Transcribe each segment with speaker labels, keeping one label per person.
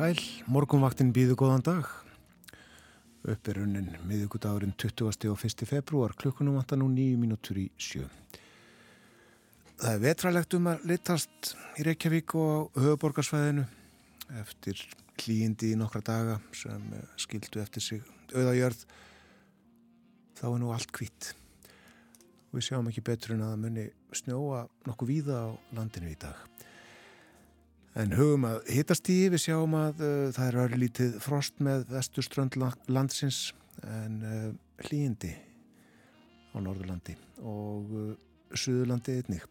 Speaker 1: sæl, morgunvaktin býðu góðan dag. Upp er unnin miðugudagurinn 20. og 1. februar, klukkunum vanta nú nýju mínútur í sjö. Það er vetralegt um að litast í Reykjavík og höfuborgarsvæðinu eftir klíindi í nokkra daga sem skildu eftir sig auðajörð. Þá er nú allt kvitt. Við sjáum ekki betur en að það munni snjóa nokkuð víða á landinu í dag. En hugum að hittast í, við sjáum að uh, það er öll lítið frost með vesturströnd landsins en uh, hlýjindi á Norðurlandi og uh, Suðurlandi einnig.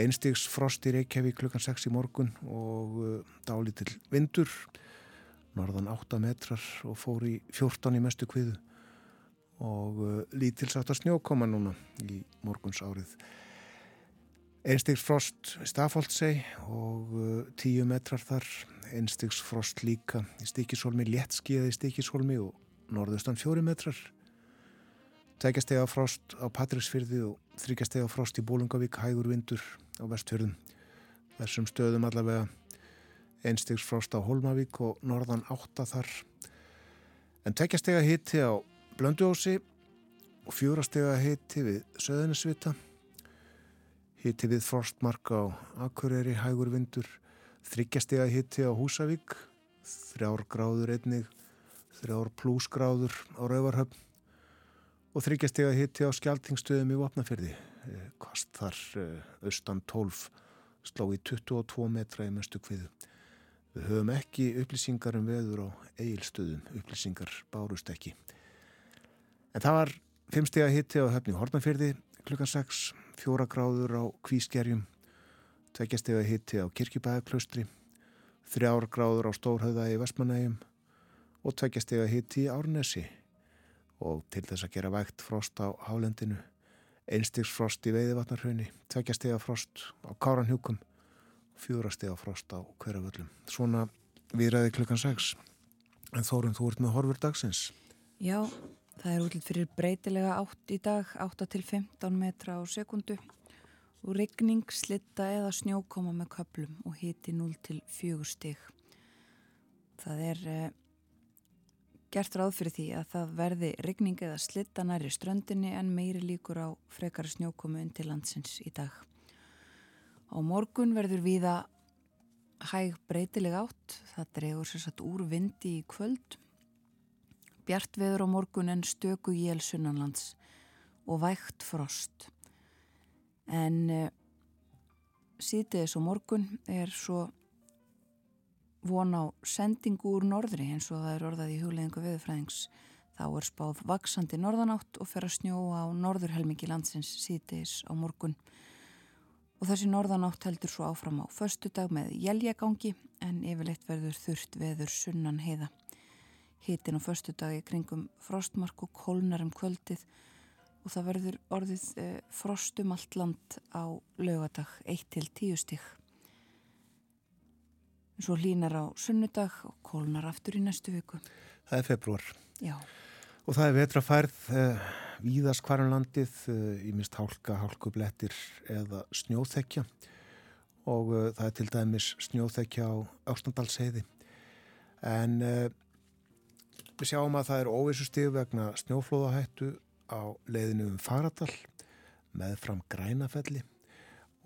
Speaker 1: Einstigs frost í Reykjavík klukkan 6 í morgun og uh, dálítill vindur, norðan 8 metrar og fór í 14 í mestu kviðu og uh, lítilsátt að snjókoma núna í morguns árið. Einstigsfrost Stafóldsei og uh, tíu metrar þar, einstigsfrost líka í Stikishólmi, léttskiða í Stikishólmi og norðustan fjóri metrar. Tækjastega frost á Patrísfyrði og þryggjastega frost í Bólungavík, hægur vindur á vestfjörðum. Þessum stöðum allavega einstigsfrost á Holmavík og norðan átta þar. En tækjastega hitti á Blönduósi og fjórastega hitti við Söðunisvita hitti við frostmark á Akureyri, hægur vindur, þryggjastega hitti á Húsavík, þrjár gráður einnig, þrjár plúsgráður á Rauvarhöfn og þryggjastega hitti á Skjaltingstöðum í Vopnafjörði, kvast eh, þar eh, austan 12, sló í 22 metra í mestu kviðu. Við höfum ekki upplýsingar um veður á eigilstöðum, upplýsingar bárust ekki. En það var fimmstega hitti á höfni Hortnafjörði klukkan 6 fjóra gráður á kvískerjum, tveggjastega hitti á kirkjubæðaklaustri, þrjár gráður á stórhauða í Vestmanægjum og tveggjastega hitti í Árnesi og til þess að gera vægt frost á hálendinu, einstigsfrost í veiðivatnarhaunni, tveggjastega frost á Káranhjúkum fjórastega frost á hverjavöllum. Svona viðræði klukkan 6. En Þórun, þú ert með horfur dagsins.
Speaker 2: Já, Það er útlitt fyrir breytilega átt í dag, 8 til 15 metra á sekundu og regning, slitta eða snjókoma með köplum og hiti 0 til 4 stig. Það er eh, gert ráð fyrir því að það verði regning eða slitta næri ströndinni en meiri líkur á frekar snjókomu undir landsins í dag. Á morgun verður viða hæg breytilega átt, það dregur sérsagt úr vindi í kvöld bjart veður á morgun en stöku jél sunnanlands og vægt frost. En uh, sítiðis á morgun er svo von á sendingu úr norðri eins og það er orðað í hugleðingu viðfræðings. Þá er spáð vaksandi norðanátt og fer að snjóa á norðurhelmingi landsins sítiðis á morgun. Og þessi norðanátt heldur svo áfram á förstu dag með jæljagangi en yfirleitt verður þurft veður sunnan heiða hitin á förstu dagi kringum frostmark og kólnar um kvöldið og það verður orðið e, frostum allt land á lögadag 1-10 stík. Svo línar á sunnudag og kólnar aftur í næstu viku.
Speaker 1: Það er februar.
Speaker 2: Já.
Speaker 1: Og það er vetrafærð, eh, víðast hvarum landið, eh, í mist hálka, hálkublettir eða snjóþekja og eh, það er til dæmis snjóþekja á Ástandalsheiði. En eh, Við sjáum að það er óvissustíð vegna snjóflóðahættu á leiðinu um Faradal með fram grænafelli.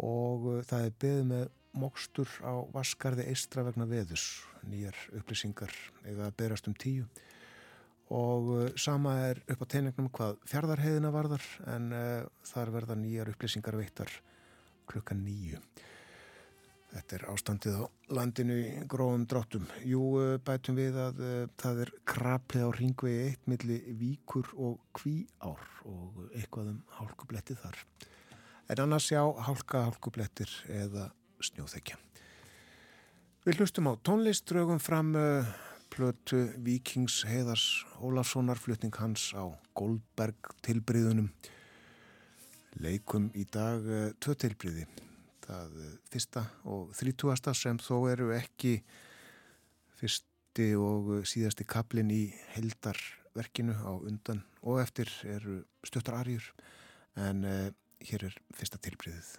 Speaker 1: Og uh, það er beðið með mokstur á Vaskarði Eistra vegna veðus, nýjar upplýsingar eða berast um tíu. Og uh, sama er upp á teiningnum hvað fjardarheiðina varðar en uh, þar verða nýjar upplýsingar veittar klukkan nýju. Þetta er ástandið á landinu í gróðum dráttum. Jú, eh, bætum við að uh, það er kraplið á ringvegi eitt milli víkur og kví ár og eitthvað um hálkubletti þar. En annars já, hálka, hálkublettir eða snjóþekja. Við hlustum á tónlist, draugum fram uh, plötu Víkings Heiðars Ólafssonar, flutning hans á Goldberg tilbriðunum. leikum í dag uh, tvö tilbriði. Það uh, fyrsta og þrítúasta sem þó eru ekki fyrsti og síðasti kaplin í heldarverkinu á undan og eftir eru stjöttar arjur en uh, hér er fyrsta tilbriðið.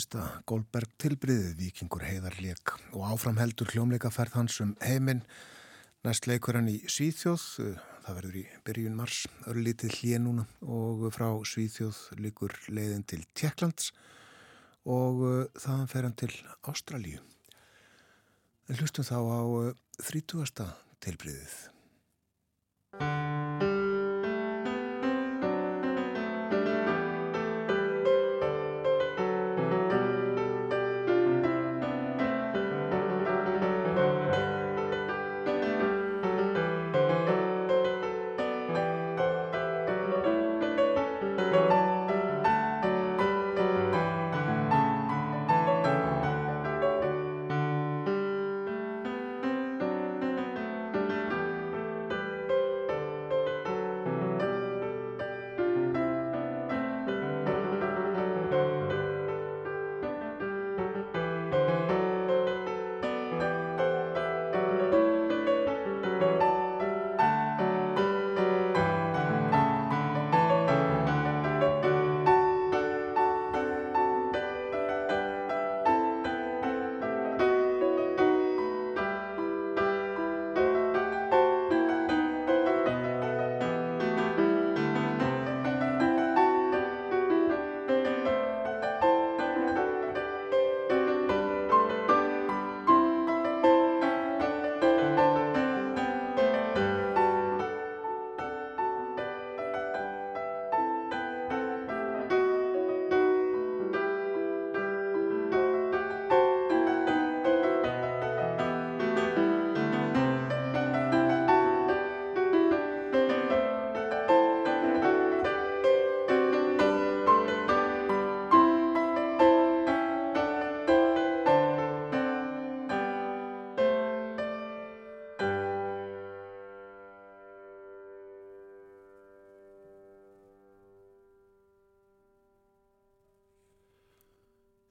Speaker 1: Fyrsta Goldberg tilbriðið vikingur heiðarleik og áframheldur hljómleikaferð hans um heiminn. Næst leikur hann í Svíþjóð, það verður í byrjun mars, örlítið hlið núna og frá Svíþjóð líkur leiðin til Tjekklands og þaðan fer hann til Ástralíu. En hlustum þá á 30. tilbriðið.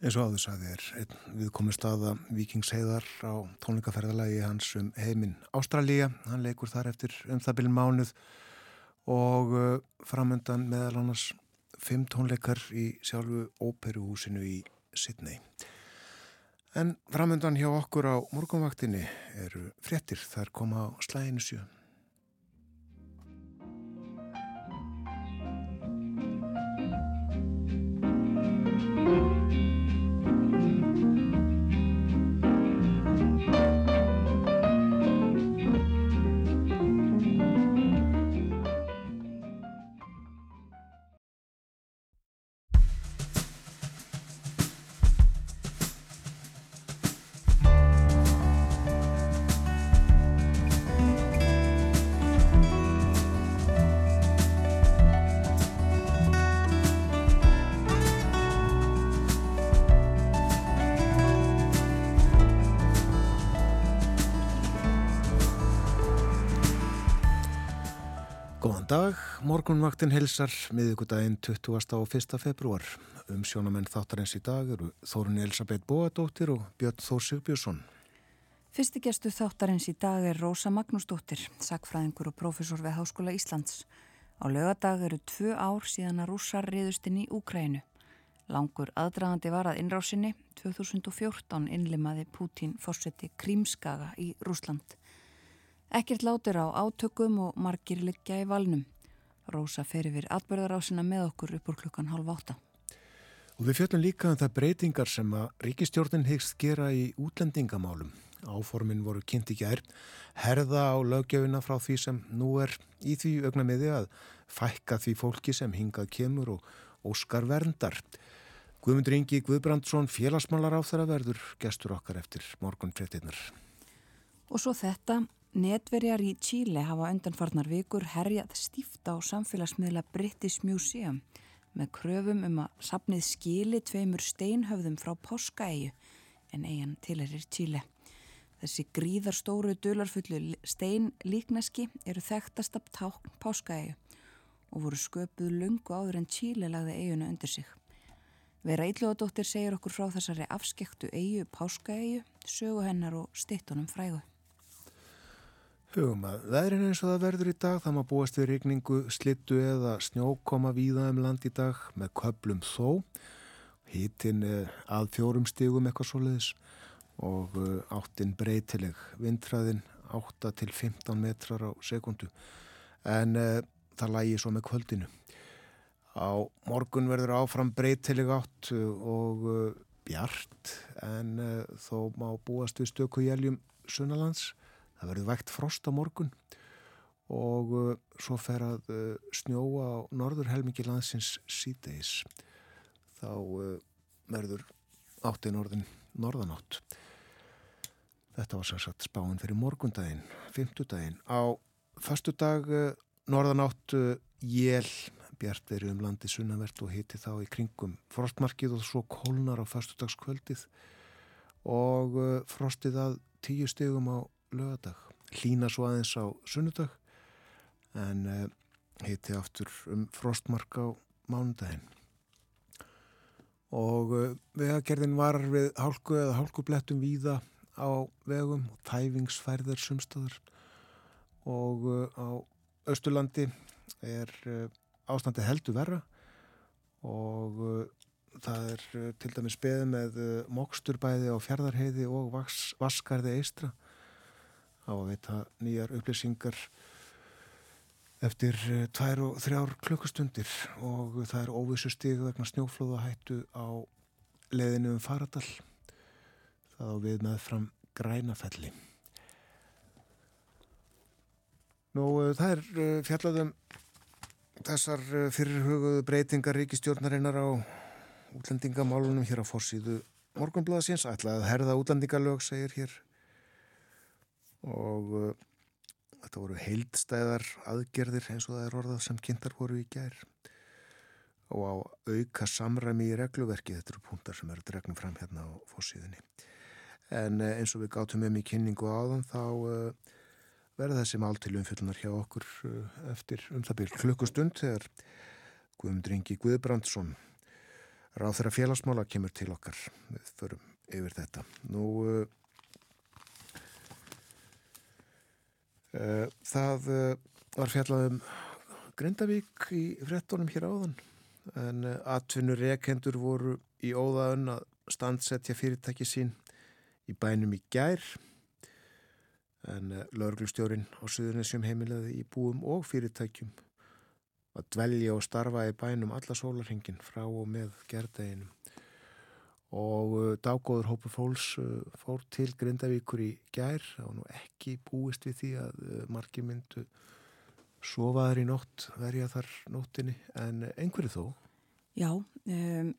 Speaker 1: Eins og áður saði er við komum staða vikingsheiðar á tónleikaferðalagi hans um heiminn Ástralíja, hann leikur þar eftir um það byrjum mánuð og uh, framöndan meðal annars fimm tónleikar í sjálfu óperuhúsinu í Sydney. En framöndan hjá okkur á morgunvaktinni eru frettir þar koma á slæginu sjö dag, morgunvaktin helsar miðugudaginn 20. og 1. februar. Um sjónamenn þáttarins í dag eru Þórun Elisabeth Bóadóttir og Björn Þór Sigbjörnsson.
Speaker 2: Fyrsti gestu þáttarins í dag er Rósa Magnúsdóttir, sakfræðingur og profesor við Háskóla Íslands. Á lögadag eru tvö ár síðan að rússar riðustinn í Úkrænu. Langur aðdragandi var að innrásinni 2014 innlimaði Pútín fórseti Krímskaga í Rúsland. Ekkert látur á átökum og margir liggja í valnum. Rósa fer yfir atbyrðarásina með okkur upp úr klukkan halv átta.
Speaker 1: Og við fjöldum líka um það breytingar sem að ríkistjórnin hyggst gera í útlendingamálum. Áformin voru kynnt í gær, herða á löggefina frá því sem nú er í því augnamiði að fækka því fólki sem hingað kemur og óskar verndar. Guðmundur Ingi Guðbrandsson félagsmálar á þeirra verður gestur okkar eftir morgun frettinnar.
Speaker 2: Og svo þetta Netverjar í Tíli hafa undanfarnar vikur herjað stífta á samfélagsmiðla British Museum með kröfum um að sapnið skili tveimur steinhöfðum frá Páskaæju en eigin tilerir Tíli. Þessi gríðarstóru dularfullu steinlíkneski eru þekktast af tákn Páskaæju og voru sköpuð lungu áður en Tíli lagði eiginu undir sig. Vera Íllóðadóttir segir okkur frá þessari afskektu eigu Páskaæju, sögu hennar og stittunum frægu.
Speaker 1: Hugum að veðrin eins og það verður í dag það maður búast við regningu, slittu eða snjókoma víða um land í dag með köplum þó. Hítinn að fjórum stígum eitthvað svoleiðis og uh, áttinn breytileg. Vindræðin 8 til 15 metrar á sekundu en uh, það lægi svo með kvöldinu. Á morgun verður áfram breytileg átt og uh, bjart en þó má búast við stöku jæljum sunnalands Það verður vægt frost á morgun og uh, svo fer að uh, snjóa á norður helmingi landsins síðdeis. Þá uh, verður áttið norðin norðanátt. Þetta var sérsagt spáinn fyrir morgundaginn, fymtudaginn. Á fastudag norðanátt jél bjart verið um landi sunnavert og hiti þá í kringum frostmarkið og svo kólnar á fastudagskvöldið og frostið að tíu stegum á lögadag hlína svo aðeins á sunnudag en uh, hitti aftur um frostmark á mánudaginn. Og uh, vegagerðin var við hálku eða hálkublettum víða á vegum og tæfingsfærðar sumstöður og uh, á Östurlandi er ástandi heldur verra og það er til dæmis beð með móksturbæði á fjardarheiði og vaskarði eistra á að veita nýjar upplýsingar eftir eh, tvær og þrjár klukkustundir og það er óvissu stíg vegna snjóflóðahættu á leðinu um Faradal. Það á við með fram grænafelli. Nú eh, það er eh, fjallaðum þessar fyrirhuguðu breytingar ríkistjórnarinnar á útlendingamálunum hér á fórsíðu morgunblæðasins ætlaði að herða útlendingalög segir hér og uh, þetta voru heildstæðar aðgerðir eins og það er orðað sem kynntar voru í gær. Og á auka samræmi í regluverki þetta eru púntar sem eru dregnum fram hérna á fórsíðinni en uh, eins og við gátum um í kynningu áðan þá uh, verða þessi mál til umfyllunar hjá okkur uh, eftir um það byrj klukkustund þegar Guðmundringi Guðbrandsson ráð þeirra félagsmála kemur til okkar. Við förum yfir þetta. Nú uh, það eh, var fjallað um Grindavík í frettunum hér áðan. En eh, atvinnur rekendur voru í óðaun að standsetja fyrirtæki sín í bænum í gær. En lauruglustjórin á Suðurnesjum heimilaði í búum og fyrirtækjum að dvelja og starfa í bænum alla sólarhengin frá og með gerðeginum og uh, daggóður hópu fólks uh, fór til Grindavíkur í gær. Og nú ekki búist við því að uh, margi myndu sofaður í nótt verja þar nóttinni. En einhverju þó?
Speaker 2: Já um,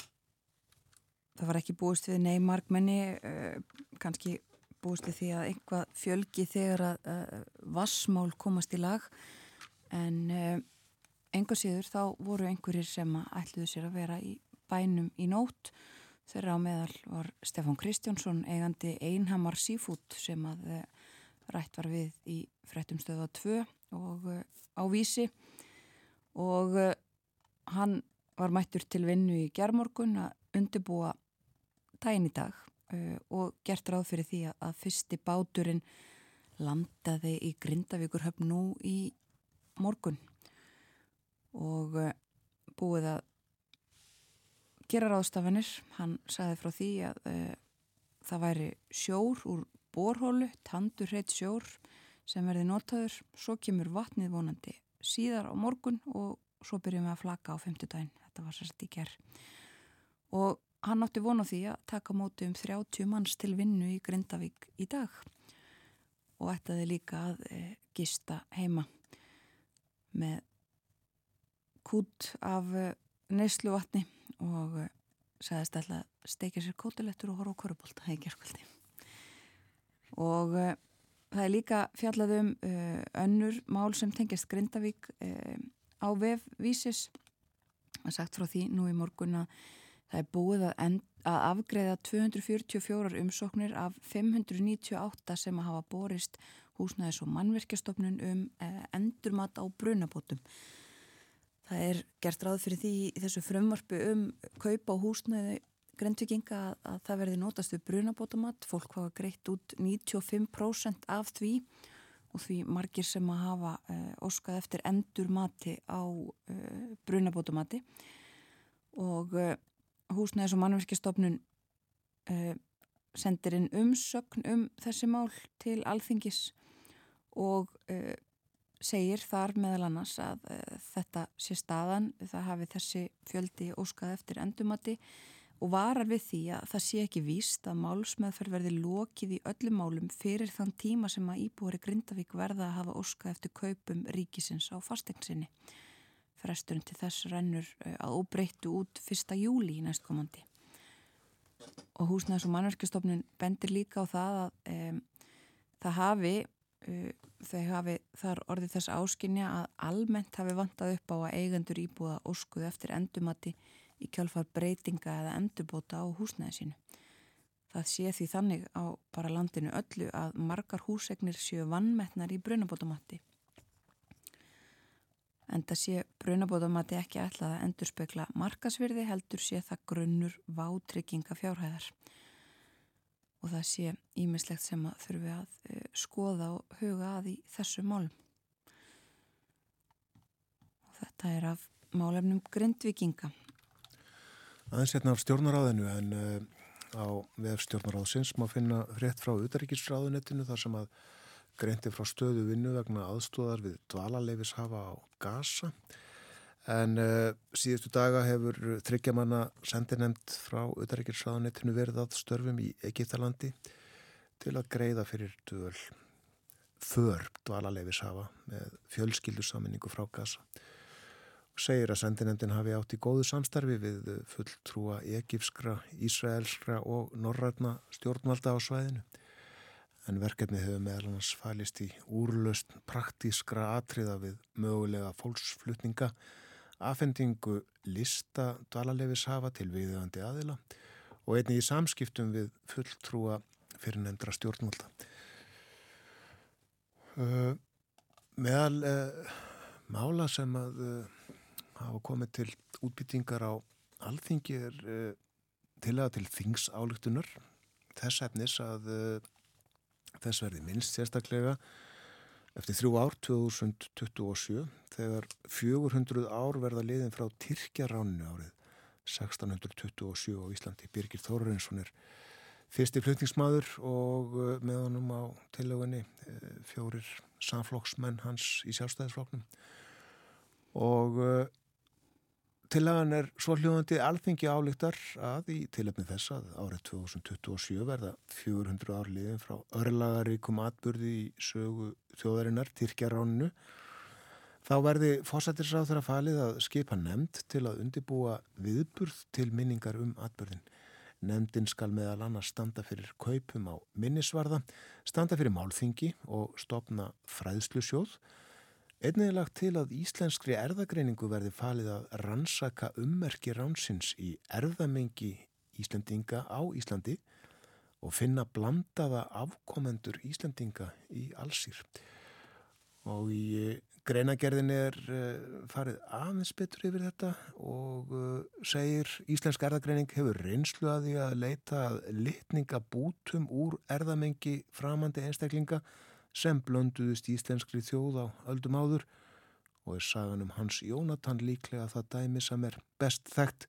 Speaker 2: það var ekki búist við neymarkmenni uh, kannski búist við því að einhvað fjölgi þegar að uh, vassmál komast í lag. En uh, einhver síður þá voru einhverjir sem ætluðu sér að vera í bænum í nótt Þeirra á meðal var Stefán Kristjánsson eigandi Einhamar Seafood sem að eh, rætt var við í frettumstöða 2 og eh, á vísi. Og uh, hann var mættur til vinnu í gerðmorgun að undirbúa dæin í dag og gert ráð fyrir því að fyrsti báturinn landaði í Grindavíkur höfn nú í morgun. Og búið að gera ráðstafanir. Hann sagði frá því að uh, það væri sjór úr borhólu, tandur hreitt sjór sem verði notaður. Svo kemur vatnið vonandi síðar á morgun og svo byrjum við að flaka á femtudaginn. Þetta var sérst í gerð. Og hann átti vonu því að taka móti um 30 manns til vinnu í Grindavík í dag og ættaði líka að e, gista heima með kút af e, neysluvatni og uh, sagðist alltaf að steikja sér kótilettur og horfa á korubólta það í gerðkvöldi og uh, það er líka fjallað um uh, önnur mál sem tengist Grindavík á vefvísis að sagt frá því nú í morgun að það er búið að, end, að afgreða 244 umsóknir af 598 sem að hafa borist húsnæðis og mannverkjastofnun um endurmat á brunabótum Það er gert ráð fyrir því í þessu frumvarpu um kaupa og húsnæði grendvikinga að, að það verði notast við brunabótamatt. Fólk hafa greitt út 95% af því og því margir sem að hafa uh, óskað eftir endur mati á uh, brunabótamati og uh, húsnæðis og mannverkistofnun sendir inn umsögn um þessi mál til alþingis og segir þar meðal annars að uh, þetta sé staðan, það hafi þessi fjöldi óskað eftir endumati og varar við því að það sé ekki víst að málsmeðferð verði lokið í öllum málum fyrir þann tíma sem að Íbúri Grindavík verða að hafa óskað eftir kaupum ríkisins á fastegnsinni. Fresturinn til þess rennur uh, að óbreyttu út 1. júli í næstkomandi. Og húsnæðs- og mannverkistofnun bendir líka á það að um, það hafi uh, þau hafi þar orðið þess áskinja að almennt hafi vantað upp á að eigendur íbúða óskuðu eftir endumati í kjálfar breytinga eða endurbóta á húsnæði sínu. Það sé því þannig á bara landinu öllu að margar húsegnir séu vannmettnar í brunabótamatti. En það sé brunabótamatti ekki ætlað að endurspegla markasvirði heldur sé það grunnur vátrygginga fjárhæðar og það sé ímislegt sem að þurfi að uh, skoða og huga að í þessu málum. Og þetta er af málefnum grindvikinga.
Speaker 1: Aðeins hérna af stjórnaráðinu en uh, á vef stjórnaráðsins má finna frétt frá utaríkisráðunettinu þar sem að greinti frá stöðu vinnu vegna aðstóðar við dvalarleifis hafa á gasa og En uh, síðustu daga hefur þryggjamanna sendinemt frá auðarrikiðsraðanettinu verið að störfum í Egiptalandi til að greiða fyrir döl för dvalarleifis hafa með fjölskyldusaminningu frá Gaza. Segir að sendinemtin hafi átt í góðu samstarfi við fulltrúa egipskra, ísraelskra og norrætna stjórnvalda á svæðinu. En verkefni hefur meðal hans fælist í úrlöst praktískra atriða við mögulega fólksflutninga afhendingu lista dvalarleifis hafa til viðöðandi aðila og einni í samskiptum við fulltrúa fyrir nefndra stjórnmálta. Uh, meðal uh, mála sem að uh, hafa komið til útbyttingar á alþingi er tilaga til þingsálugtunar þess efnis að þess verði minnst sérstaklega eftir þrjú ár 2027 þegar 400 ár verða liðin frá Tyrkjaráninu árið 1627 á Íslandi. Birgir Þórarinsson er fyrsti flutningsmaður og eh, með honum á tillögunni eh, fjórir samflokksmenn hans í sjálfstæðisflokknum og eh, Tillagan er svo hljóðandi alþengi álíktar að í tilöfni þess að árið 2027 verða 400 árliðin frá örlagaríkum atbyrði í sögu þjóðarinnar, Tyrkjaráninu. Þá verði fósættisráð þeirra falið að skipa nefnd til að undibúa viðburð til minningar um atbyrðin. Nefndin skal meðal annars standa fyrir kaupum á minnisvarða, standa fyrir málþingi og stopna fræðslusjóð Einnig er lagt til að íslenskri erðagreiningu verði falið að rannsaka ummerki ránsins í erðamengi Íslendinga á Íslandi og finna blandaða afkomendur Íslendinga í allsýr. Og í greinagerðin er uh, farið aðeins betur yfir þetta og uh, segir Íslensk erðagreining hefur reynslu að því að leita litningabútum úr erðamengi framandi einstaklinga sem blönduðist íslenskri þjóð á öldum áður og er sagan um Hans Jónatan líklega það dæmi sem er best þekkt.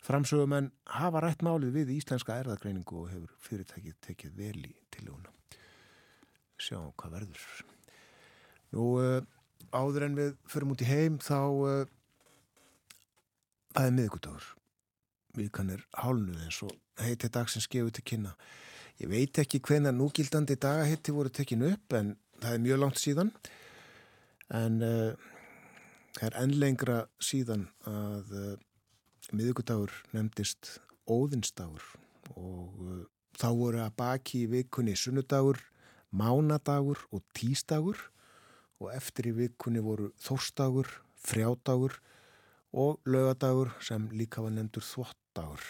Speaker 1: Framsögumenn hafa rætt málið við íslenska erðagreiningu og hefur fyrirtækið tekið vel í tiluguna. Sjá hvað verður. Nú, uh, áður en við förum út í heim þá það er miðgudagur. Viðkan er hálnuð eins og heiti dagsins gefur til kynna. Ég veit ekki hvena núgildandi dagahitti voru tekinu upp en það er mjög langt síðan en uh, það er ennlengra síðan að uh, miðugudagur nefndist óðinstagur og uh, þá voru að baki í vikunni sunnudagur, mánadagur og tístagur og eftir í vikunni voru þórstagur, frjádagur og lögadagur sem líka var nefndur þvottagur.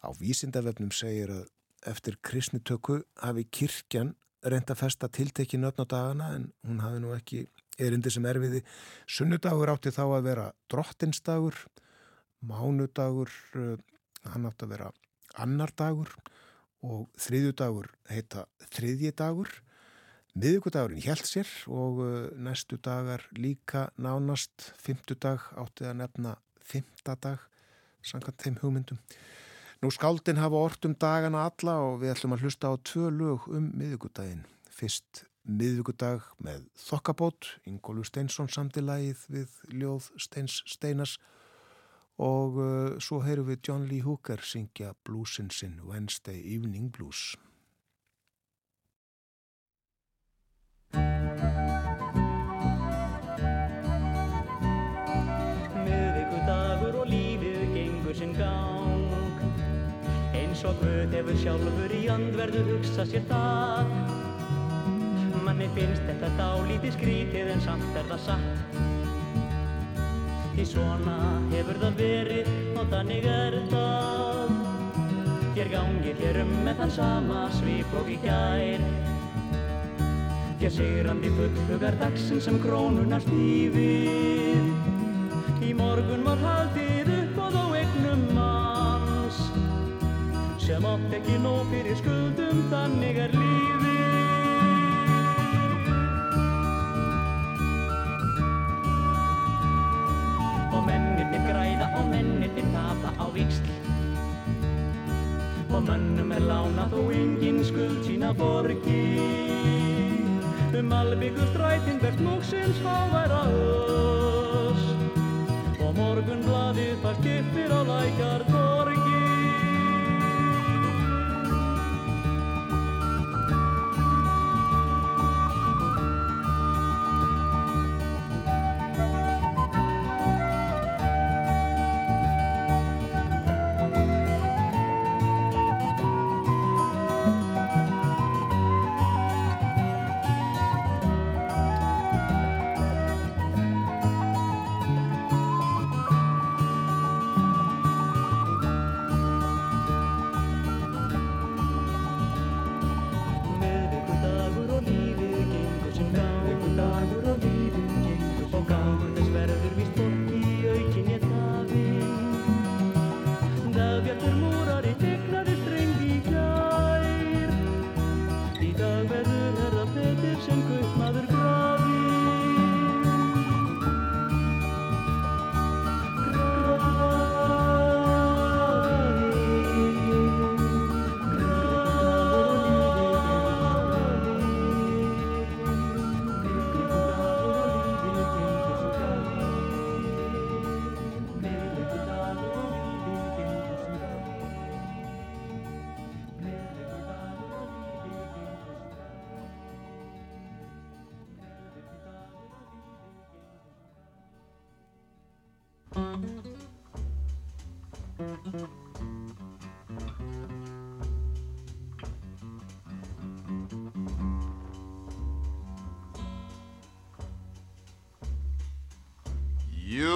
Speaker 1: Á vísindavefnum segir að eftir kristnitöku hafi kirkjan reynda að festa tiltekki nöfn á dagana en hún hafi nú ekki erindi sem erfiði. Sunnudagur átti þá að vera drottinstagur, mánudagur, uh, hann átti að vera annar dagur og þriðjudagur heita þriðjidagur. Miðugudagurinn held sér og uh, næstu dagar líka nánast, fymtudag átti að nefna fymtadag, samkvæmt þeim hugmyndum. Nú skáldin hafa orrt um dagana alla og við ætlum að hlusta á tvö lög um miðugudaginn. Fyrst miðugudag með Þokkabót, Ingólu Steinsson samtilægið við Ljóð Steins Steinas og uh, svo heyru við John Lee Hooker syngja bluesin sinn Wednesday Evening Blues.
Speaker 3: Hefur sjálfur í andverðu hugsa sér það. Manni finnst þetta dálítið skrítið en samt er það satt. Því svona hefur það verið og þannig er það. Þér gangir hér um með þann sama svip og í gær. Þér sigrandi fullhugar dagsinn sem krónunar stífið Í morgun var haldið sem átt ekki nóg fyrir skuldum, þannig er lífið. Og mennirnir græða og mennirnir tapa á viksl. Og mönnum er lána þó engin skuld sína borgi. Um albyggur strætin verðt múksins háværa öss. Og morgun bladið það skipir á lækjar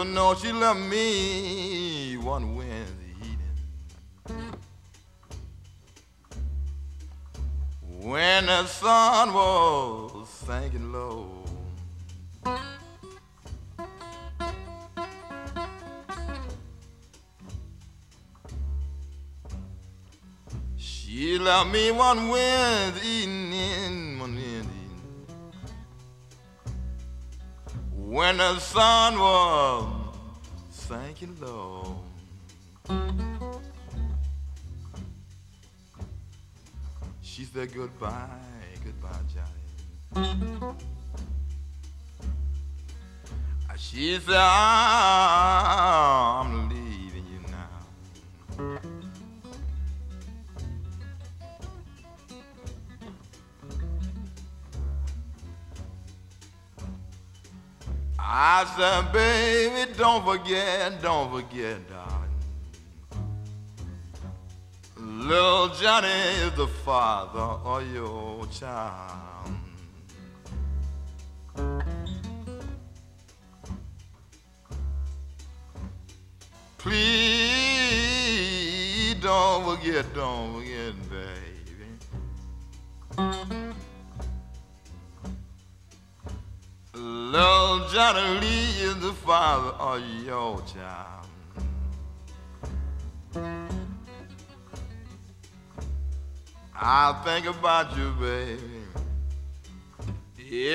Speaker 4: know she left me one wind. When the sun was sinking low. She left me one wind. Darling. Little Johnny is the father of your child. Please don't forget, don't forget, baby. Little Johnny Lee is the father of your child. I think about you, baby.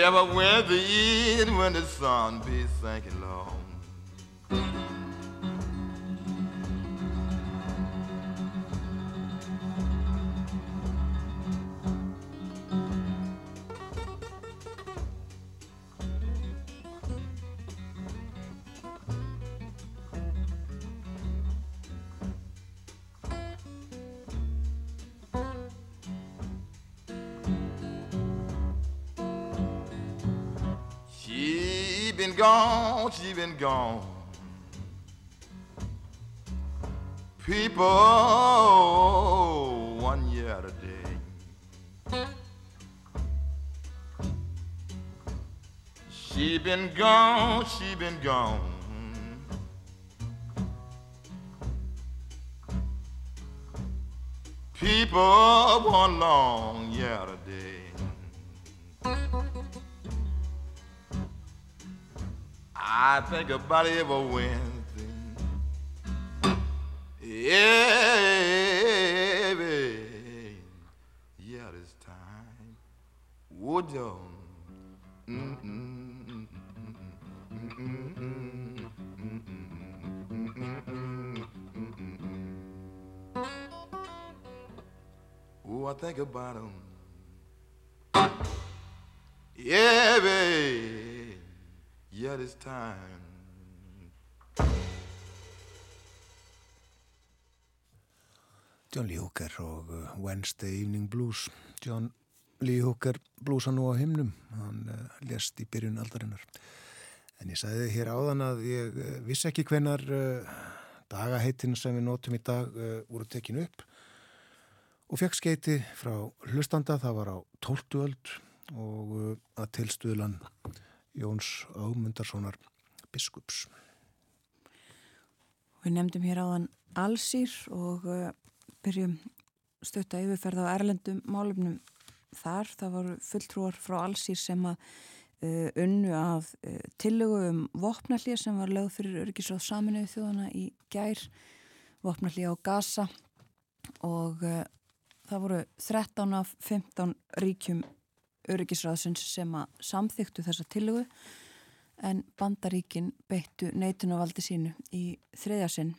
Speaker 4: Ever when the evening when the sun be sinking low. Gone, gone. People, one year today. She been gone, she been gone. People, one long year I think about it every Wednesday. Every yeah, this time. Would you? Oh, I think about him. Yeah, babe. Yeah, this time.
Speaker 1: John Lee Hooker og uh, Wednesday Evening Blues. John Lee Hooker blúsa nú á himnum. Hann uh, lést í byrjun aldarinnar. En ég sagði hér áðan að ég uh, vissi ekki hvenar dagaheitin sem við notum í dag voru tekinu upp og fekk skeiti frá hlustanda. Það var á 12. öld og að tilstuðlan Jóns Ámundarssonar biskups.
Speaker 2: Við nefndum hér áðan Allsýr og uh, byrjum stötta yfirferð á erlendum málumnum þar. Það voru fulltrúar frá Allsýr sem að uh, unnu að uh, tillögu um vopnallið sem var lögð fyrir örgisráð saminuðu þjóðana í gær, vopnallið á Gaza og uh, það voru 13 af 15 ríkjum örgisráðsins sem að samþyktu þessa tillögu en bandaríkin beittu neitunarvaldi sínu í þriðasinn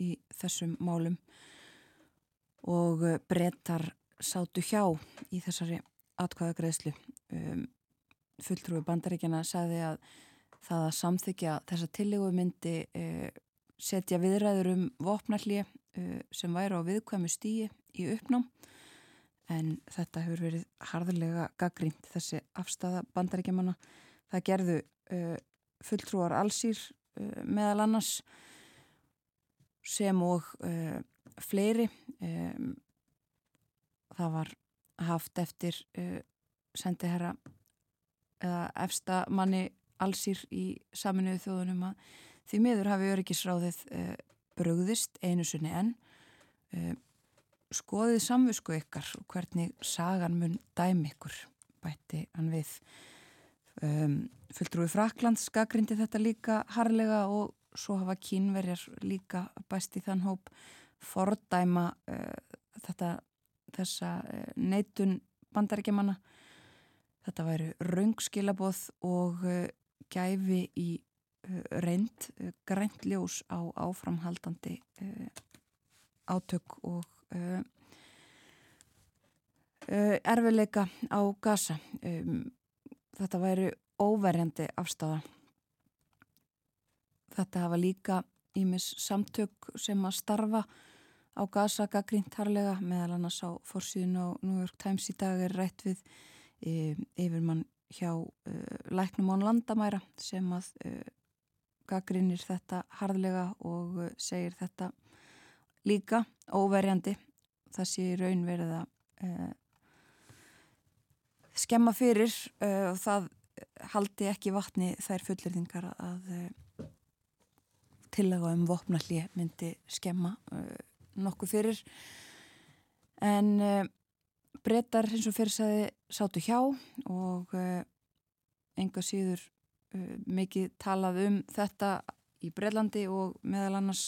Speaker 2: í þessum málum og brettar sátu hjá í þessari atkvæðagreðslu. Um, fulltrúi bandaríkjana sagði að það að samþykja þessa tillegu myndi uh, setja viðræður um vopnallið uh, sem væri á viðkvæmu stíi í uppnám en þetta hefur verið harðilega gaggrínt þessi afstafa bandaríkjamanna. Það gerðu uh, fulltrúar allsýr uh, meðal annars sem og uh, fleiri. Um, það var haft eftir uh, sendiherra eða efsta manni allsýr í saminuðu þjóðunum að því miður hafi öryggisráðið uh, brugðist einu sunni enn. Skoðið samvisku ykkar og hvernig sagan mun dæmi ykkur bætti hann við. Um, Fulltrúi Fraklands skakgrindi þetta líka harlega og svo hafa kínverjar líka bæst í þann hóp fordæma uh, þetta þessa neitun bandarækjamanna. Þetta væri raungskilaboð og gæfi í reynd grænt ljós á áframhaldandi átök og erfileika á gasa. Þetta væri óverjandi afstafa. Þetta hafa líka ímis samtök sem að starfa á gasa gaggríntharlega meðal annars á fórsíðun á New York Times í dag er rætt við e, yfir mann hjá e, læknum án landamæra sem að e, gaggrínir þetta harðlega og segir þetta líka óverjandi. Það sé raun verið að e, skemma fyrir e, og það haldi ekki vatni þær fullirðingar að tillaga um vopnalli myndi skemma uh, nokkuð fyrir. En uh, brettar eins og fyrir sæði sátu hjá og uh, enga síður mikið talað um þetta í Breitlandi og meðal annars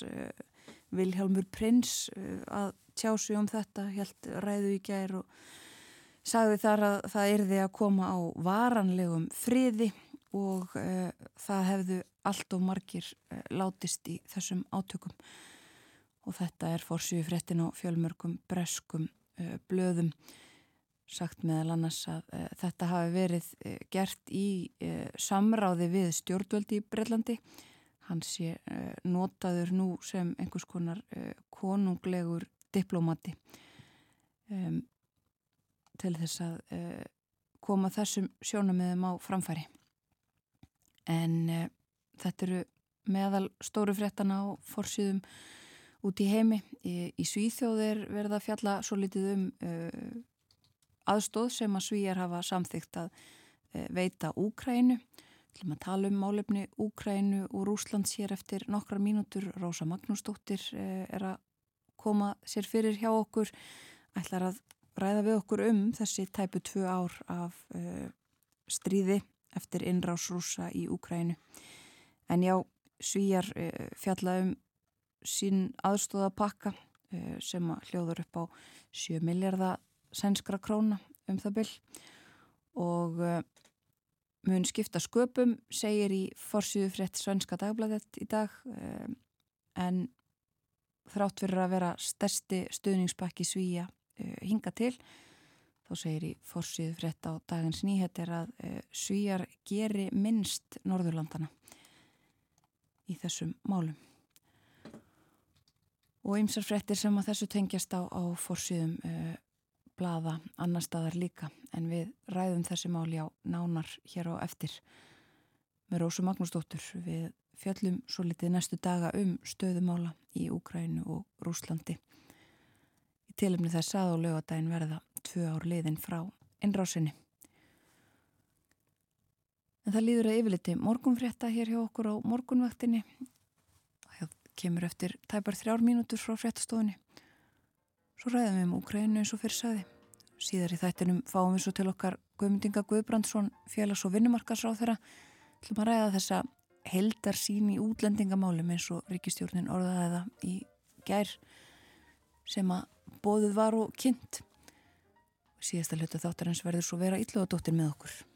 Speaker 2: Vilhelmur Prins að tjásu um þetta helt ræðu í gær og sagði þar að það erði að koma á varanlegum friði og uh, það hefðu allt og margir uh, látist í þessum átökum. Og þetta er fórsvíu fréttin á fjölmörgum breskum uh, blöðum sagt meðal annars að þetta hafi verið gert í samráði við stjórnvöldi í Breitlandi hann sé notaður nú sem einhvers konar konunglegur diplomati um, til þess að koma þessum sjónamiðum á framfæri en uh, þetta eru meðal stóru fréttana á forsýðum út í heimi. Í, í Svíþjóðir verða fjalla svo litið um uh, aðstóð sem að Svíjar hafa samþygt að uh, veita Úkrænu. Til að tala um málefni Úkrænu og Rúslands hér eftir nokkrar mínútur. Rósa Magnúsdóttir er að koma sér fyrir hjá okkur. Ætlar að ræða við okkur um þessi tæpu tvö ár af stríði eftir innrás rúsa í Úkrænu. En já, svíjar uh, fjalla um sín aðstóðapakka sem hljóður upp á 7 miljardar sænskra króna um það byll og mun skipta sköpum segir í forsýðu frétt Svenska dagbladet í dag en þrátt fyrir að vera stærsti stuðningspakki svíja hinga til Þá segir í forsið frétt á dagins nýhet er að e, svíjar geri minnst Norðurlandana í þessum málum. Og ymsar fréttir sem að þessu tengjast á, á forsiðum blada annar staðar líka en við ræðum þessi máli á nánar hér á eftir með Rósu Magnúsdóttur við fjöllum svo litið næstu daga um stöðumála í Úkrænu og Rúslandi. Í tilumni þess að og lögadaginn verða tvö ár liðin frá innrásinni. En það líður að yfirliti morgunfrétta hér hjá okkur á morgunvaktinni. Það kemur eftir tæpar þrjár mínútur frá fréttastofunni. Svo ræðum við um Ukrænu eins og fyrir saði. Síðar í þættinum fáum við svo til okkar Guðmundinga Guðbrandsson, félags- og vinnumarkasráð þeirra til að ræða þessa heldar sín í útlendingamálum eins og ríkistjórnin orðaði það í gær sem að bóðuð var og kynnt. Síðasta hlutu þáttarins verður svo vera yllugadóttir með okkur.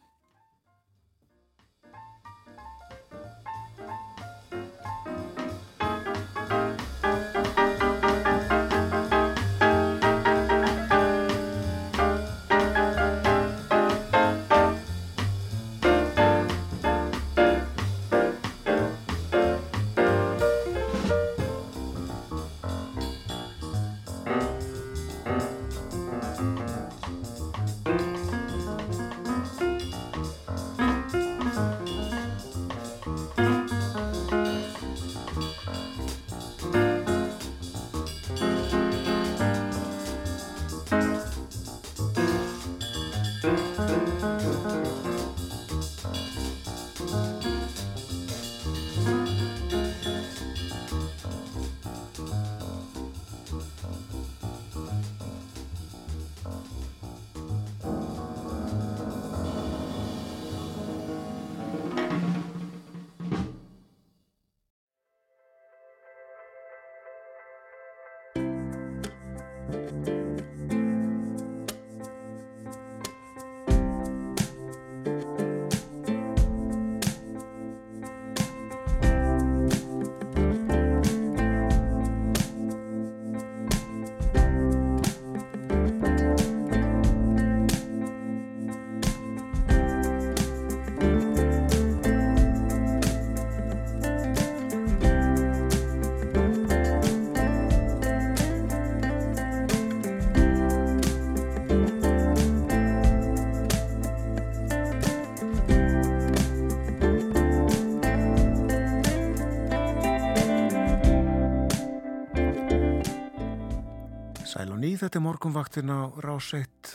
Speaker 1: Þetta er morgunvaktin á Ráseitt.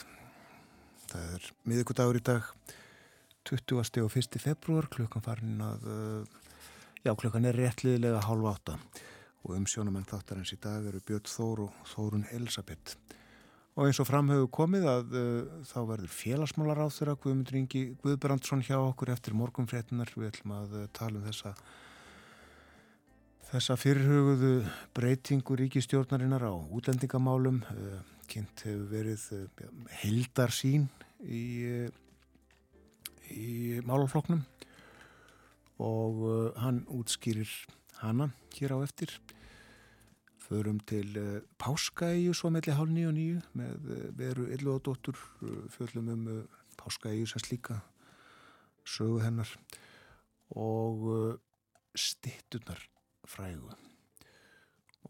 Speaker 1: Það er miðugudagur í dag, 20. og 1. februar, klukkan farin að, uh, já klukkan er réttliðilega hálf átta og umsjónumenn þáttarins í dag eru Björn Þór og Þórun Elisabeth. Og eins og framhauðu komið að uh, þá verður félagsmálar á þeirra Guðmundur Ingi Guðbrandsson hjá okkur eftir morgunfréttinar. Við ætlum að uh, tala um þessa Þessa fyrirhugðu breytingu ríkistjórnarinnar á útlendingamálum uh, kynnt hefur verið uh, heldar sín í, uh, í málafloknum og hann útskýrir hana hér á eftir. Förum til Páskaíu svo melli hálf nýju og nýju með veru illu og dóttur fjöllum um Páskaíu sem slíka sögu hennar og stittunar frægu.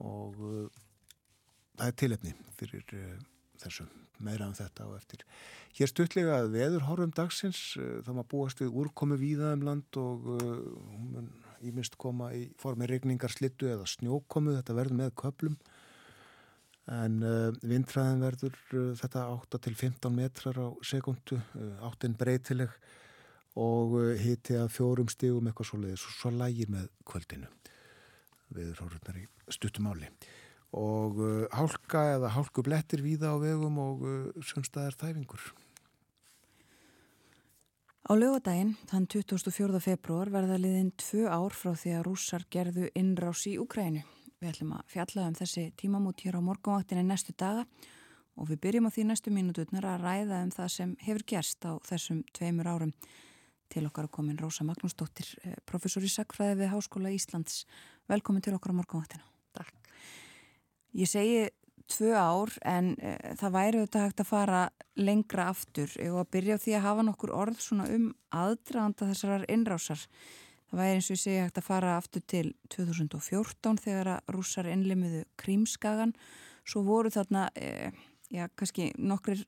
Speaker 1: Og uh, það er tilefni fyrir uh, þessu meira um þetta og eftir. Hér stuttlega að veður horfum dagsins uh, þá maður búast við úrkomi víða um land og hún íminst koma í formi regningar slittu eða snjókomu þetta verður með köplum en vindræðin verður þetta 8 til 15 metrar á sekundu, 8 breytileg og hiti að fjórum stígum eitthvað svo leiðis og svo lægir með kvöldinu viðurhóruðnar í stuttumáli og uh, hálka eða hálku blettir víða á vegum og uh, sumstaðar þæfingur.
Speaker 2: Á lögadaginn, þann 24. februar, verða liðin tvö ár frá því að rússar gerðu innrás í Ukrænu. Við ætlum að fjalla um þessi tímamút hér á morgunvaktinni næstu daga og við byrjum á því næstu mínututnar að ræða um það sem hefur gerst á þessum tveimur árum til okkar að komin Rósa Magnúsdóttir, eh, professor í Sackfræði við Háskóla Íslands. Velkomin til okkar á morgunváttina.
Speaker 5: Takk.
Speaker 2: Ég segi tvö ár en e, það væri auðvitað hægt að fara lengra aftur og að byrja á því að hafa nokkur orð svona um aðdraðanda þessarar innrásar. Það væri eins og ég segi hægt að fara aftur til 2014 þegar að rússar innlimiðu krímskagan. Svo voru þarna, e, já, kannski nokkrir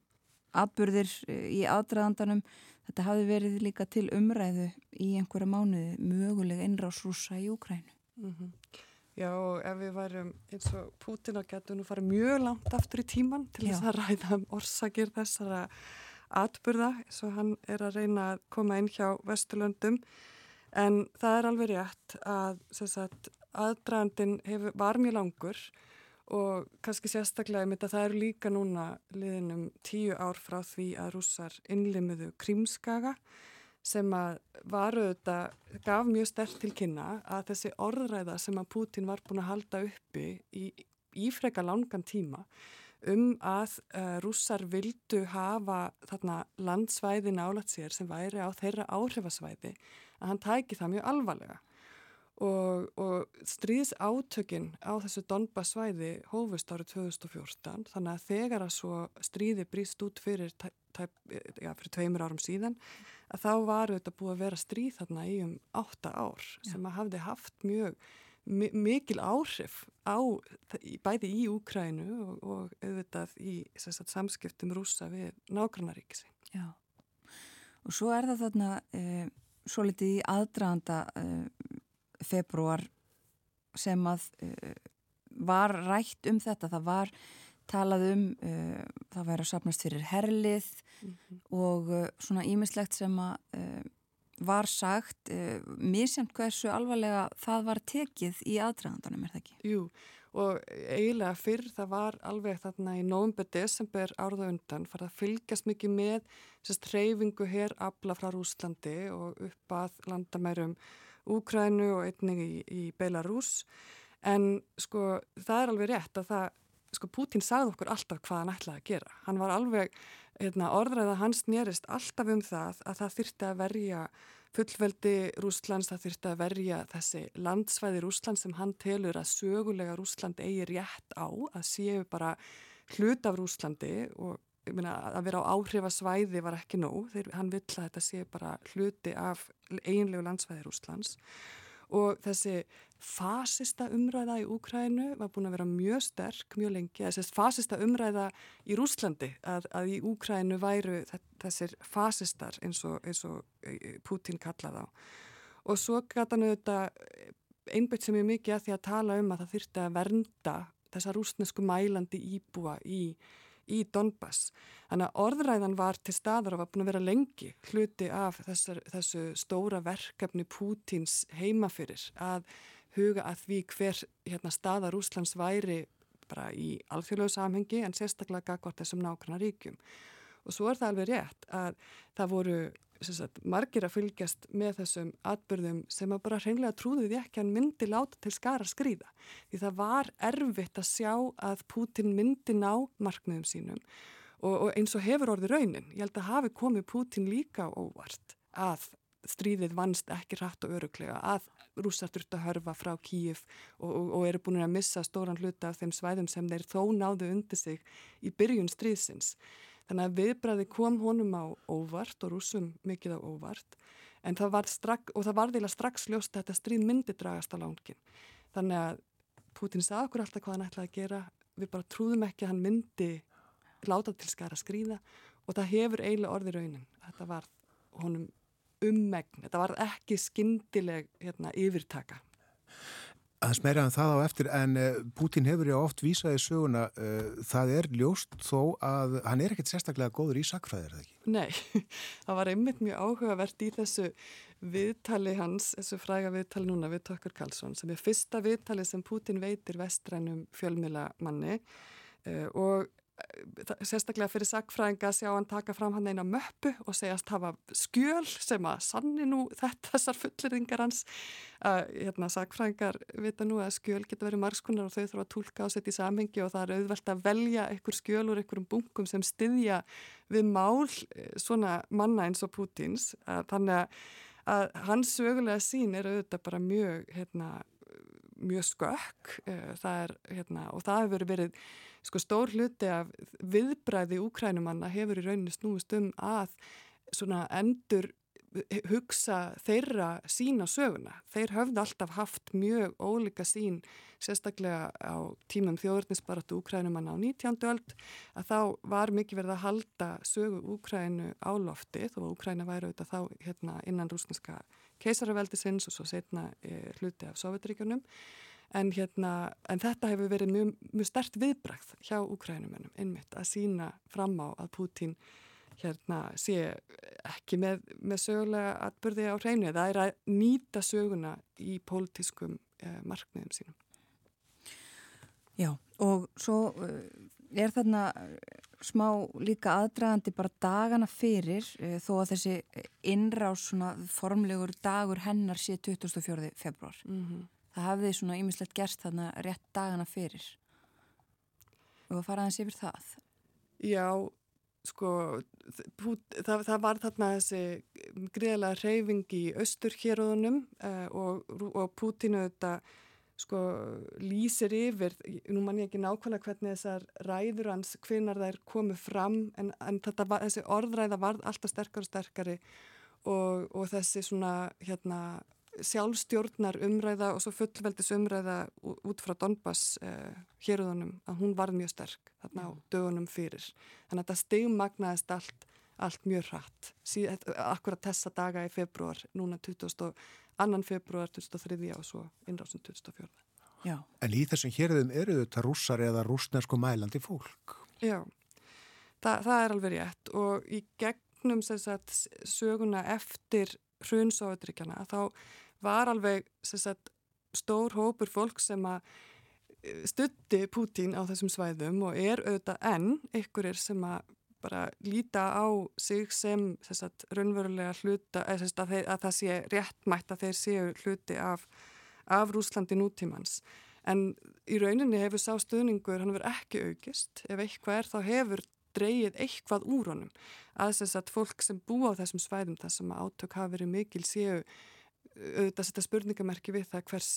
Speaker 2: atbyrðir í aðdraðandanum Þetta hafi verið líka til umræðu í einhverja mánuði mögulega innrásrúsa í Úkrænu. Mm -hmm.
Speaker 5: Já, og ef við værum eins og Putin að getum nú farið mjög langt aftur í tíman til þess að ræða um orsakir þessara atbyrða eins og hann er að reyna að koma inn hjá Vesturlöndum en það er alveg rétt að sagt, aðdragandin var mjög langur og kannski sérstaklega með þetta það eru líka núna liðinum tíu ár frá því að rússar innlimuðu krímskaga sem að varu þetta, gaf mjög stert til kynna að þessi orðræða sem að Putin var búin að halda uppi í, í freka langan tíma um að uh, rússar vildu hafa þarna landsvæði nálat sér sem væri á þeirra áhrifasvæði að hann tæki það mjög alvarlega og, og stríðs átökin á þessu Donbass svæði hófust árið 2014 þannig að þegar að svo stríði brýst út fyrir, ja, fyrir tveimur árum síðan að þá varu þetta búið að vera stríð þarna í um átta ár Já. sem að hafði haft mjög mikil áhrif á bæði í Úkrænu og, og auðvitað í sagt, samskiptum rúsa við nágrannaríkisi.
Speaker 2: Já, og svo er það þarna e, svo litið í aðdraðanda e, februar sem að uh, var rætt um þetta, það var talað um, uh, það væri að sapnast fyrir herlið mm -hmm. og uh, svona ímislegt sem að var sagt, misjant hversu alvarlega það var tekið í aðdragandunum, er það ekki?
Speaker 5: Jú, og eiginlega fyrr það var alveg þarna í nógumber desember árða undan farið að fylgjast mikið með sérst reyfingu hér afla frá Rúslandi og upp að landamærum Úkrænu og einnig í, í Belarus en sko það er alveg rétt að það, sko Putin sagði okkur alltaf hvað hann ætlaði að gera. Hann var alveg, hérna, orðræða hans nýrist alltaf um það að það þyrti að verja fullveldi Rúslands, það þyrti að verja þessi landsvæði Rúslands sem hann telur að sögulega Rúsland eigi rétt á að séu bara hlut af Rúslandi og Myna, að vera á áhrifasvæði var ekki nóg. Þegar hann vill að þetta sé bara hluti af eiginlegu landsvæði Rúslands og þessi fasista umræða í Úkrænu var búin að vera mjög sterk, mjög lengi. Þessi fasista umræða í Rúslandi að, að í Úkrænu væru þessir fasistar eins og, eins og e, Putin kallaði á og svo gata hann auðvitað einbætt sem er mikið að því að tala um að það þurfti að vernda þessa rúsnesku mælandi íbúa í, í Donbass. Þannig að orðræðan var til staðar og var búin að vera lengi hluti af þessar, þessu stóra verkefni Pútins heimafyrir að huga að því hver hérna, staða Rúslands væri bara í alþjóðlegu samhengi en sérstaklega gagvart þessum nákvæmna ríkjum. Og svo er það alveg rétt að það voru sagt, margir að fylgjast með þessum atbyrðum sem að bara hreinlega trúði því ekki hann myndi láta til skara skrýða. Því það var erfitt að sjá að Pútin myndi ná markmiðum sínum og, og eins og hefur orði raunin. Ég held að hafi komið Pútin líka óvart að stríðið vannst ekki rætt og öruglega að rússar þurft að hörfa frá Kíif og, og, og eru búin að missa stóran hluta af þeim svæðum sem þeir þó náðu undir sig í byrjun stríðsins. Þannig að viðbræði kom honum á óvart og rúsum mikið á óvart en það var strax, og það var þeila strax ljóst að þetta stríð myndi dragast á lángin. Þannig að Putin sagði okkur alltaf hvað hann ætlaði að gera, við bara trúðum ekki að hann myndi láta til skara skrýða og það hefur eiginlega orði raunin. Þetta var honum ummegn, þetta var ekki skindileg hérna, yfirtaka.
Speaker 1: Það smæriðan það á eftir en uh, Putin hefur já oft vísaði söguna uh, það er ljóst þó að hann er ekkert sérstaklega góður í sakfræðir, eða ekki?
Speaker 5: Nei, það var einmitt mjög áhugavert í þessu viðtali hans, þessu fræga viðtali núna við Tökkur Karlsson sem er fyrsta viðtali sem Putin veitir vestrænum fjölmilamanni uh, og sérstaklega fyrir sagfræðinga að sjá hann taka fram hann eina möppu og segjast hafa skjöl sem að sanni nú þetta þessar fulleringar hans. Að hérna, sagfræðingar vita nú að skjöl geta verið margskunnar og þau þurfa að tólka á sett í samhengi og það er auðvelt að velja einhver skjöl úr einhverjum bunkum sem styðja við mál eh, svona manna eins og Pútins þannig að hans sögulega sín er auðvitað bara mjög hérna, mjög skökk. Eh, það er, hérna, og það hefur verið sko stór hluti af viðbræði úkrænumanna hefur í rauninu snúist um að svona endur hugsa þeirra sína söguna. Þeir höfðu alltaf haft mjög ólika sín, sérstaklega á tímum þjóðurnisbaratu úkrænumanna á 19. öld, að þá var mikið verið að halda sögu úkrænu áloftið og úkræna væri auðvitað þá hérna, innan rúsneska keisaraveldisins og svo setna e, hluti af Sovjetríkjunum En, hérna, en þetta hefur verið mjög, mjög stert viðbrakt hjá Ukrænumennum einmitt að sína fram á að Pútín hérna, sé ekki með, með sögulega atbyrði á hreinu. Það er að nýta söguna í pólitískum eh, markmiðum sínum.
Speaker 2: Já, og svo eh, er þarna smá líka aðdragandi bara dagana fyrir eh, þó að þessi innrás formlegur dagur hennar sé 24. februar. Mm -hmm það hafði svona ýmislegt gerst þarna rétt dagana fyrir. Og að fara aðeins yfir það?
Speaker 5: Já, sko það, það var þarna þessi greiðlega reyfing í austurhéröðunum uh, og, og Pútinu þetta sko lýsir yfir, nú mann ég ekki nákvæmlega hvernig þessar ræður hans hvinnar þær komið fram en, en var, þessi orðræða var alltaf sterkar og sterkari og, og þessi svona hérna sjálfstjórnar umræða og svo fullveldis umræða út frá Donbass eh, hérðunum að hún var mjög sterk þarna á dögunum fyrir. Þannig að þetta stegmagnaðist allt, allt mjög hratt. Síð, akkurat þessa daga í februar, núna 22. februar 2003 og svo innrásin 2004.
Speaker 1: Já. En í þessum hérðum eru þetta rússar eða rúsnesku mælandi fólk?
Speaker 5: Já, Þa, það er alveg rétt og í gegnum sagt, söguna eftir hrunsóðuríkjana þá var alveg sagt, stór hópur fólk sem að e, stutti Pútín á þessum svæðum og er auðvitað enn ykkurir sem að bara líta á sig sem sagt, raunverulega hluta að, þeir, að það sé réttmætt að þeir séu hluti af, af Rúslandi nútímans. En í rauninni hefur sá stuðningur hann verið ekki aukist. Ef eitthvað er þá hefur dreyið eitthvað úr honum. Að þess að fólk sem bú á þessum svæðum þar sem átök hafa verið mikil séu auðvitað setja spurningamerki við það hvers,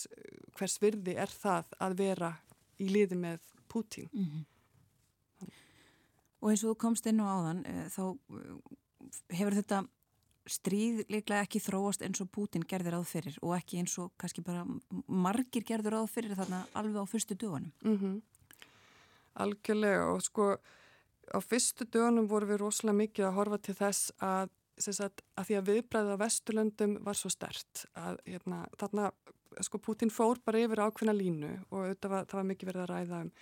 Speaker 5: hvers virði er það að vera í liði með Pútín. Mm -hmm.
Speaker 2: Og eins og þú komst inn á áðan e, þá eh, hefur þetta stríð líklega ekki þróast eins og Pútín gerðir áð fyrir og ekki eins og kannski bara margir gerður áð fyrir þarna alveg á fyrstu dögunum.
Speaker 5: Mm -hmm. Algjörlega og sko á fyrstu dögunum voru við rosalega mikið að horfa til þess að Sagt, að því að viðbræðið á Vesturlöndum var svo stert að hérna, þarna sko Putin fór bara yfir ákveðna línu og var, það var mikið verið að ræða um,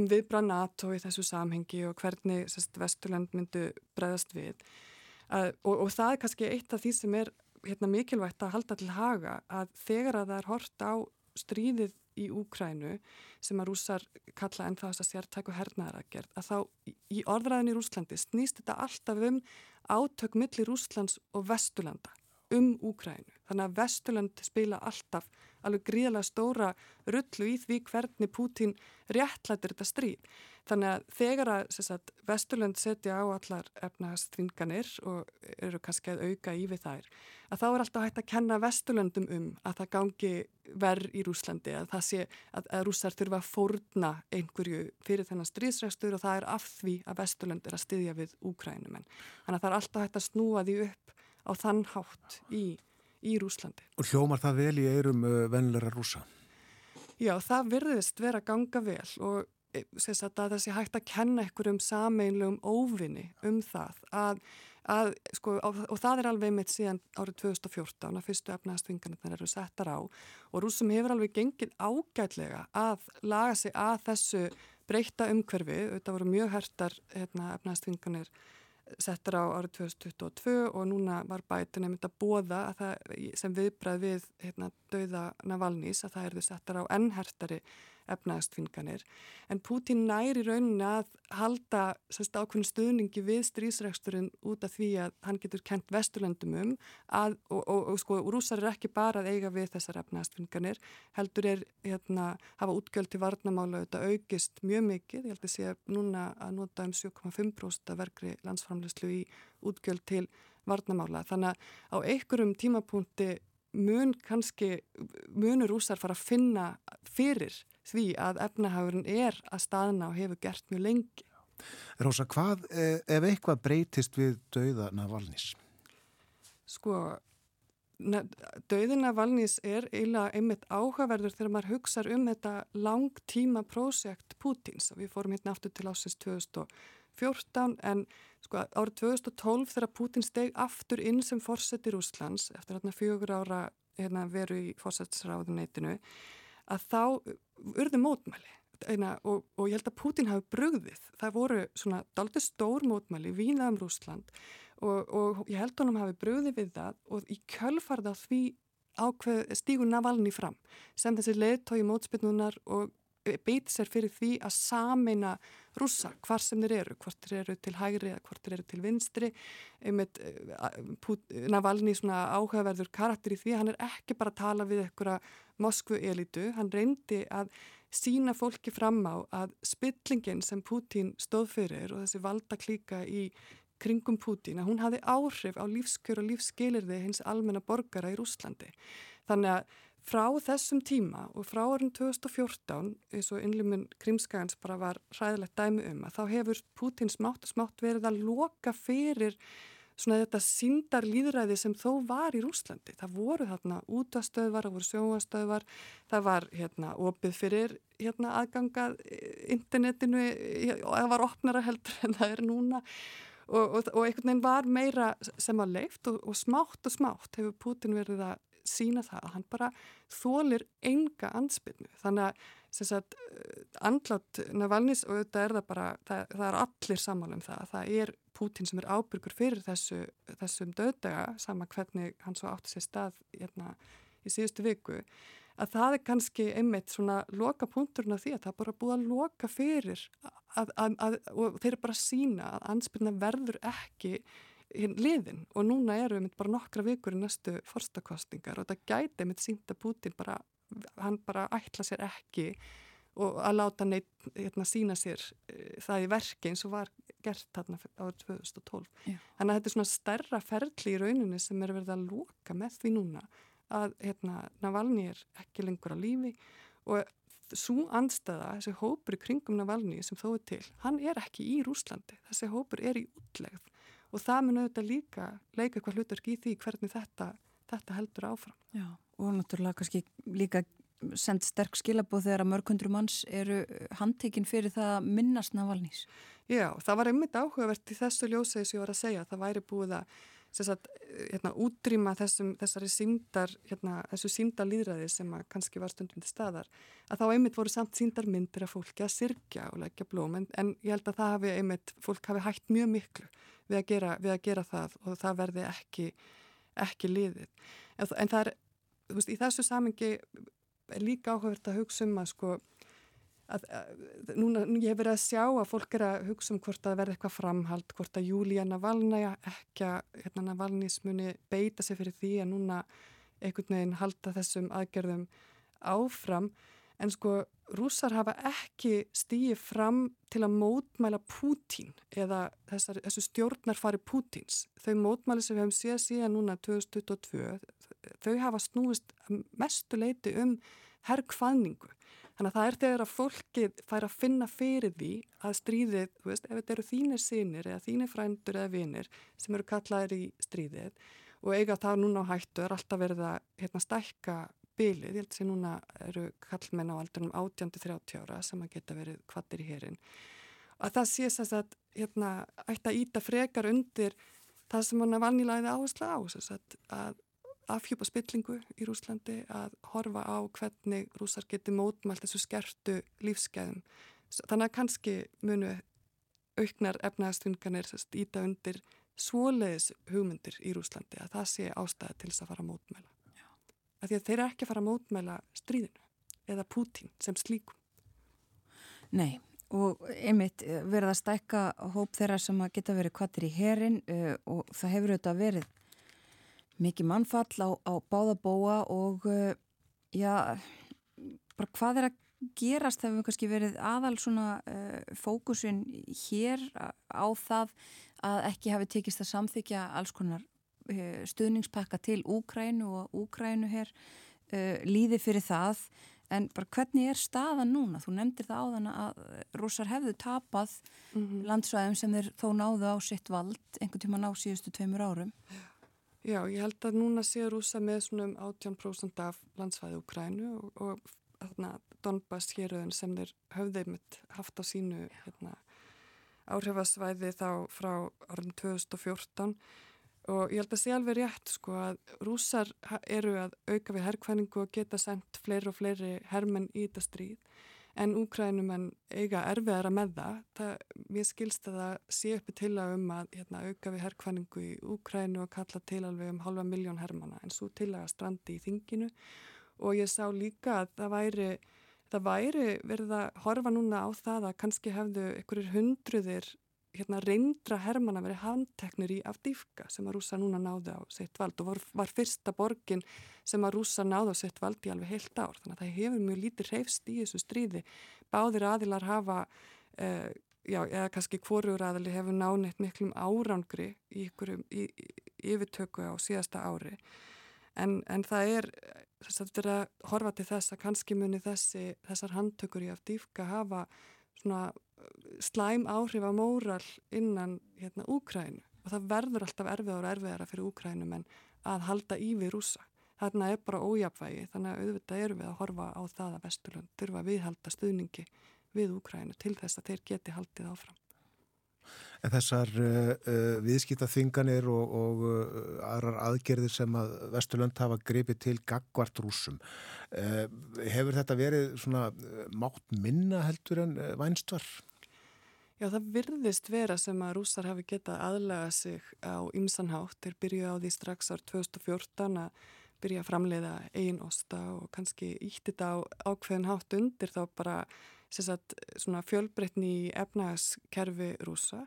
Speaker 5: um viðbra NATO í þessu samhengi og hvernig sérst, Vesturland myndu bregðast við. Uh, og, og það er kannski eitt af því sem er hérna, mikilvægt að halda til haga að þegar að það er hort á stríðið í Úkrænu sem að rúsar kalla en það þess að sértæku hernaðaragerð að þá í orðræðin í Rúslandi snýst þetta alltaf um átök millir Rúslands og Vesturlanda um Úkrænu. Þannig að Vesturland spila alltaf alveg gríðalega stóra rullu í því hvernig Pútín réttlættir þetta stríð. Þannig að þegar að sagt, Vesturland setja á allar efnahastvinganir og eru kannski að auka í við þær, að þá er alltaf hægt að kenna Vesturlandum um að það gangi verð í Rúslandi, að það sé að, að rússar þurfa að fórna einhverju fyrir þennan stríðsræstur og það er af því að Vesturland er að styðja við Úkrænumenn. Þannig að það er alltaf hægt að snúa því upp á þann hátt í, í Rúslandi.
Speaker 1: Og hljómar það vel í eirum uh, venlera rúsa?
Speaker 5: Já, það virðist vera ganga vel og e, sé hægt að kenna ykkur um sameinlegum óvinni um það að, að sko, og það er alveg mitt síðan árið 2014 að fyrstu efnaðastvingarnir eru settar á og rúsum hefur alveg gengið ágætlega að laga sig að þessu breyta umhverfi, þetta voru mjög hertar hérna, efnaðastvingarnir settur á árið 2022 og núna var bætun einmitt að bóða að það, sem viðbrað við hérna, dauða Navalnís að það erðu settur á ennhertari efnaðastfinganir. En Pútín næri rauninni að halda sérst, ákveðin stuðningi við strísreksturinn út af því að hann getur kent vesturlöndum um að, og, og, og sko rúsar er ekki bara að eiga við þessar efnaðastfinganir, heldur er hérna hafa útgjöld til varnamála auðvitað aukist mjög mikið, ég held að sé núna að nota um 7,5% verkri landsframlegslu í útgjöld til varnamála. Þannig að á einhverjum tímapunkti mun kannski, munur rúsar fara að finna fyrir því að efnahagurinn er að staðna og hefur gert mjög lengi.
Speaker 1: Rósa, hvað eh, ef eitthvað breytist við dauða Navalnís?
Speaker 5: Sko, dauðina Navalnís er eiginlega einmitt áhugaverður þegar maður hugsa um þetta langtíma prósjekt Pútins. Við fórum hérna aftur til ásins 2014 en sko árið 2012 þegar Pútin steg aftur inn sem fórsett í Rúslands eftir hérna fjögur ára hérna, veru í fórsettsráðuneytinu að þá urðu mótmæli Eina, og, og ég held að Putin hafi brugðið. Það voru svona daldi stór mótmæli víða um Rúsland og, og ég held að hann hafi brugðið við það og í kjölfarða því stígur Navalni fram sem þessi leðtói mótspinnunar og beiti sér fyrir því að sameina rúsa hvar sem þeir eru, hvort þeir eru til hægri eða hvort þeir eru til vinstri einmitt eh, Navalni svona áhugaverður karakter í því hann er ekki bara að tala við einhverja Moskvu elitu, hann reyndi að sína fólki fram á að spillingin sem Putin stóð fyrir og þessi valda klíka í kringum Putin, að hún hafi áhrif á lífskjör og lífskelirði hins almenna borgara í Rúslandi. Þannig að frá þessum tíma og frá orðin 2014 eins og innlumun Krimskagans bara var ræðilegt dæmi um að þá hefur Putin smátt og smátt verið að loka fyrir svona þetta síndar líðræði sem þó var í Rúslandi. Það voru þarna útastöðvar, það voru sjóastöðvar, það var hérna opið fyrir hérna aðgangað internetinu og það var opnara heldur en það er núna og, og, og einhvern veginn var meira sem að leift og, og smátt og smátt hefur Putin verið að sína það að hann bara þólir enga ansbyrnu. Þannig að sagt, andlátt Navalnís og auðvitað er það bara, það, það er allir samála um það. Það er Pútin sem er ábyrgur fyrir þessu, þessum döðdaga, sama hvernig hann svo átti sér stað hérna, í síðustu viku, að það er kannski einmitt svona loka punkturinn af því að það er bara búið að loka fyrir að, að, að, og þeir eru bara sína að ansbyrna verður ekki liðin og núna eru við bara nokkra vikur í næstu forstakostingar og þetta gæti mitt sínt að Putin bara, hann bara ætla sér ekki og að láta neitt hérna, sína sér e, það í verki eins og var gert þarna árið 2012. Já. Þannig að þetta er svona stærra ferli í rauninni sem er verið að loka með því núna að hérna, Navalni er ekki lengur á lífi og svo andstæða, þessi hópur í kringum Navalni sem þó er til, hann er ekki í Rúslandi, þessi hópur er í útlegð og það mun auðvitað líka leika eitthvað hlutverk í því hvernig þetta, þetta heldur áfram.
Speaker 2: Já, og náttúrulega kannski líka sendt sterk skilabóð þegar að mörgundur manns eru handtekinn fyrir það að minnast Navalnís.
Speaker 5: Já, það var einmitt áhugavert í þessu ljósið sem ég var að segja, það væri búið að sagt, hérna, útrýma þessum, þessari síndar, hérna, þessu síndalýðræði sem kannski var stundum til staðar, að þá einmitt voru samt síndarmyndir af fólki að sirkja og leggja blóm, en, en ég held að það hafi einmitt, fólk hafi hægt mjög miklu við að gera, við að gera það og það verði ekki, ekki liðið. En, en það er, þú veist, í þessu samengi líka áhugavert að hugsa um að sko, Að, að, núna, ég hef verið að sjá að fólk er að hugsa um hvort að verða eitthvað framhald, hvort að Júlíana Navalnæja ekki að hérna, Navalnýsmuni beita sig fyrir því að núna einhvern veginn halda þessum aðgerðum áfram en sko rúsar hafa ekki stíið fram til að mótmæla Pútín eða þessar, þessu stjórnarfari Pútíns. Þau mótmæli sem við hefum séð síðan núna 2022 þau hafa snúist mestu leiti um herrkvaðningu Þannig að það er þegar að fólkið fær að finna fyrir því að stríðið, þú veist, ef þetta eru þínir sinir eða þínir frændur eða vinir sem eru kallaðir í stríðið og eiga það núna á hættu er alltaf verið að hérna, stækka bylið, ég held að núna eru kallmenn á aldrinum 18-30 ára sem að geta verið kvattir í herin. Að það sé þess að hérna, ætti að íta frekar undir það sem hann vannilæðið áherslu á, að, að afhjúpa spillingu í Rúslandi að horfa á hvernig rúsar geti mótmælt þessu skertu lífsgæðum. Þannig að kannski munu auknar efnaðastunganir íta undir svoleiðis hugmyndir í Rúslandi að það sé ástæði til þess að fara að mótmæla. Að því að þeir eru ekki að fara að mótmæla stríðinu eða Pútín sem slíkum.
Speaker 2: Nei, og einmitt eh, verða að stækka hóp þeirra sem að geta verið kvattir í herin uh, og það hefur auðvitað verið mikið mannfall á, á báðabóa og uh, já, bara hvað er að gerast það hefur kannski verið aðal svona uh, fókusin hér á það að ekki hafi tekist að samþykja alls konar uh, stuðningspakka til Úkrænu og Úkrænu hér líði fyrir það en bara hvernig er staðan núna? Þú nefndir það áðan að rúsar hefðu tapað mm -hmm. landsvæðum sem þeir þó náðu á sitt vald einhvern tíma ná síðustu tveimur árum Já
Speaker 5: Já, ég held að núna sé rúsa með svona um 18% af landsvæði Ukrænu og, og þarna Donbass héröðun sem þeir höfðið mitt haft á sínu hérna, áhrifasvæði þá frá árið 2014 og ég held að sé alveg rétt sko að rúsar eru að auka við herrkvæningu og geta sendt fleiri og fleiri herrmenn í þetta stríð en úkrænumenn eiga erfiðara með það. það. Mér skilst að það sé uppi til að um að hérna, auka við herrkvæningu í Úkrænu og kalla til alveg um halva miljón herrmanna en svo til að strandi í þinginu og ég sá líka að það væri, það væri verið að horfa núna á það að kannski hefðu einhverjir hundruðir hérna, reyndra herrmanna verið handteknir í Afdífka sem að rúsa núna náði á sitt vald og var, var fyrsta borgin sem að rúsa náði á sitt vald í alveg heilt ár. Þannig að það hefur mjög lítið reyfst í þessu stríði. Báðir aðilar hafa, uh, já, eða kannski hvorur aðili hefur nániðt miklum árangri í, ykkurum, í, í yfirtöku á síðasta ári. En, en það er, þess að þetta er að horfa til þess að kannski muni þessi, þessar handtökur í Afdífka hafa svona slæm áhrif á móral innan hérna Úkrænu og það verður alltaf erfiðar og erfiðara fyrir Úkrænum en að halda í við rúsa. Þarna er bara ójapvægi þannig að auðvitað eru við að horfa á það að Vesturlund þurfa að viðhalda stuðningi við Úkrænu til þess að þeir geti haldið áfram.
Speaker 1: En þessar uh, uh, viðskiptaþinganir og, og uh, aðrar aðgerðir sem að Vesturlönd hafa gripið til gagvart rúsum, hefur þetta verið svona mátt minna heldur en vænstvar?
Speaker 5: Já, það virðist vera sem að rúsar hafi getað aðlega sig á ymsanhátt. Þeir byrju á því strax ár 2014 að byrja að framleiða eigin osta og kannski ítti þetta á ákveðin hátt undir þá bara sagt, fjölbreytni í efnagaskerfi rúsa.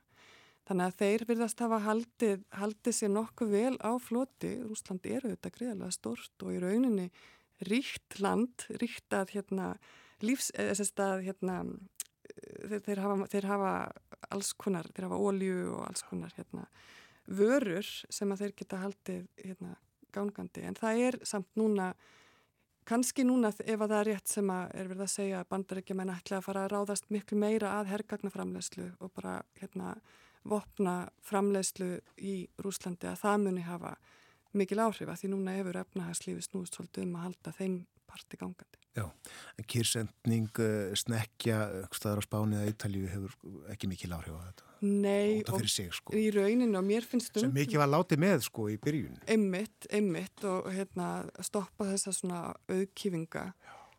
Speaker 5: Þannig að þeir virðast hafa haldið, haldið sér nokkuð vel á floti. Rúsland eru þetta greiðalega stort og í rauninni ríkt land, ríkt að hérna, lífs, eða þess að hérna, þeir, þeir, hafa, þeir hafa alls konar, þeir hafa ólju og alls konar hérna, vörur sem að þeir geta haldið hérna, gángandi en það er samt núna kannski núna ef að það er rétt sem að er verið að segja að bandarækja menn ætla að fara að ráðast miklu meira að herrgagnaframlegslu og bara hérna vopna framlegslu í Rúslandi að það muni hafa mikil áhrif að því núna hefur efnahagslífi snúst svolítið um að halda þeim parti gangandi.
Speaker 1: Já, en kýrsendning, uh, snekja, staðar á Spáni eða Ítalíu hefur ekki mikil áhrif á þetta.
Speaker 5: Nei,
Speaker 1: sig, sko.
Speaker 5: í rauninu og mér finnst
Speaker 1: um... Sem mikið var látið með sko í byrjun.
Speaker 5: Emmitt, emmitt og hérna stoppa þessa svona auðkífinga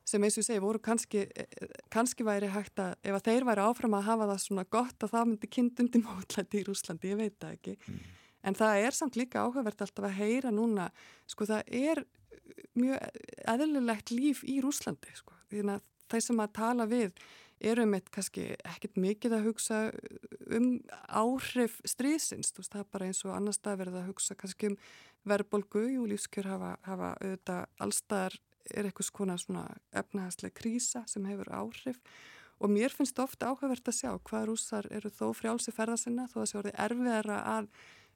Speaker 5: sem eins og ég segi voru kannski, kannski væri hægt að ef að þeir væri áfram að hafa það svona gott að það myndi kindundi mótlæti í Rúslandi, ég veit það ekki. Mm. En það er samt líka áhugavert alltaf að heyra núna, sko það er mjög eðlilegt líf í Rúslandi, sko. Því að þeir sem að tala við erum við kannski ekkert mikið að hugsa um áhrif stríðsins, þú veist, það er bara eins og annar stað verið að hugsa kannski um verðbolgu, jú, lífskjör hafa, hafa auðvitað allstaðar er eitthvað svona, svona efnahastlega krísa sem hefur áhrif. Og mér finnst ofta áhugavert að sjá hvað rússar eru þó frjálsi ferðasinna þó að það sé orðið erfiðara að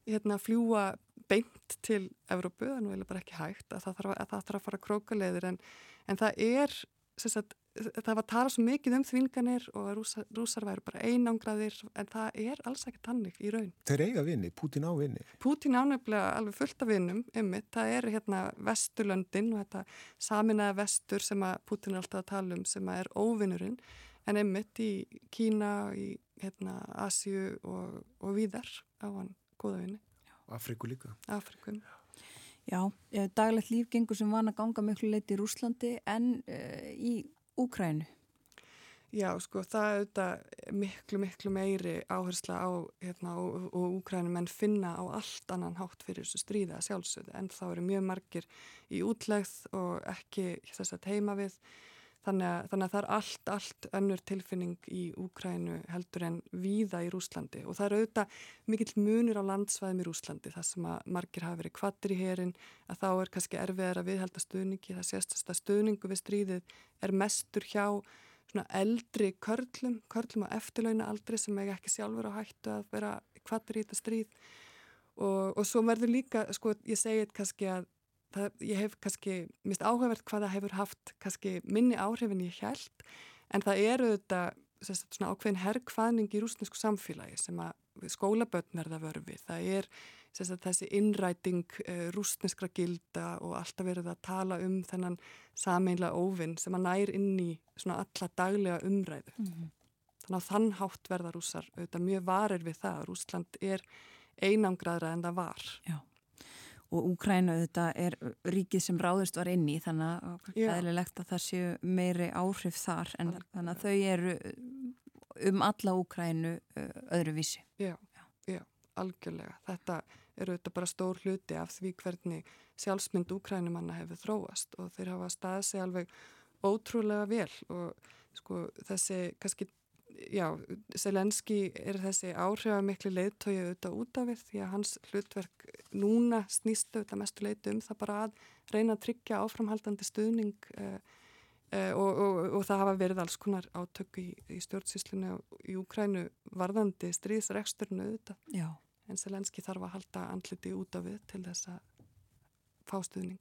Speaker 5: hérna, fljúa beint til Evrópu, það er nú eða bara ekki hægt að það þarf að, að, það þarf að fara krókaleðir en, en það er sagt, það var að tala svo mikið um þvinganir og rúsar, rúsar væri bara einangraðir en það er alls ekki tannig í raun.
Speaker 1: Þeir eiga vinni, Pútin á vinni.
Speaker 5: Pútin ánöfnilega alveg fullt af vinnum ymmið, það er hérna vesturlöndin og þetta saminaða vestur sem að Pútin er alltaf að tala um sem að er óvinnurinn en ymmið í Kína, í hérna Asju og, og víðar á hann góða vinni.
Speaker 1: Afriku líka.
Speaker 5: Afrikum.
Speaker 2: Já, daglegt líf gengur sem van að ganga miklu leiti í Rúslandi en uh, í Úkrænu?
Speaker 5: Já, sko, það er auðvitað miklu, miklu meiri áhersla á hérna, og, og Úkrænum en finna á allt annan hátt fyrir þessu stríða sjálfsögðu en þá eru mjög margir í útlegð og ekki þess að teima við þannig að, þannig að það er allt, allt önnur tilfinning í Úkrænu heldur en víða í Rúslandi og það eru auðvitað mikill munur á landsvæðum í Rúslandi þar sem að margir hafa verið kvattir í herin að þá er kannski erfiðar að viðhalda stuðningi. Það sést að stuðningu við stríðið er mestur hjá svona eldri körlum, körlum á eftirlauna aldri sem eiga ekki sjálfur á hættu að vera kvattir í þetta stríð. Og, og svo verður líka, sko, ég segi þetta kannski að það, ég hef kannski mist áhugavert hvað það hefur haft kannski minni áhrifin ég held en það eru þetta svona ákveðin herrkvaðning í rúsnesku samfélagi sem að skólabötn er það vörfið, það er þessi innræting uh, rúsneskra gilda og alltaf verið að tala um þennan sameinlega óvinn sem að nær inn í svona alla daglega umræðu. Mm -hmm. Þannig að þann hátt verða rússar auðvitað mjög varir við það. Rúsland er einangraðra en það var.
Speaker 2: Já. Og Úkræna auðvitað er ríkið sem ráðust var inn í þannig að það er eðlilegt að það séu meiri áhrif þar en Allt. þannig að þau eru um alla Úkrænu öðruvísi.
Speaker 5: Já, já, já, algjörlega. Þetta eru þetta bara stór hluti af því hvernig sjálfsmynd úkrænumanna hefur þróast og þeir hafa staðið sig alveg ótrúlega vel og sko þessi kannski, já, Selenski er þessi áhrifamikli leiðtói auðvitað út af við því að hans hlutverk núna snýstu auðvitað mestu leitu um það bara að reyna að tryggja áframhaldandi stuðning uh, uh, og, og, og það hafa verið alls konar átöku í, í stjórnsýslinu í Úkrænu varðandi stríðsreksturnu auðvitað.
Speaker 2: Já
Speaker 5: en Selenski þarf að halda andliti út af við til þess að fá stuðning.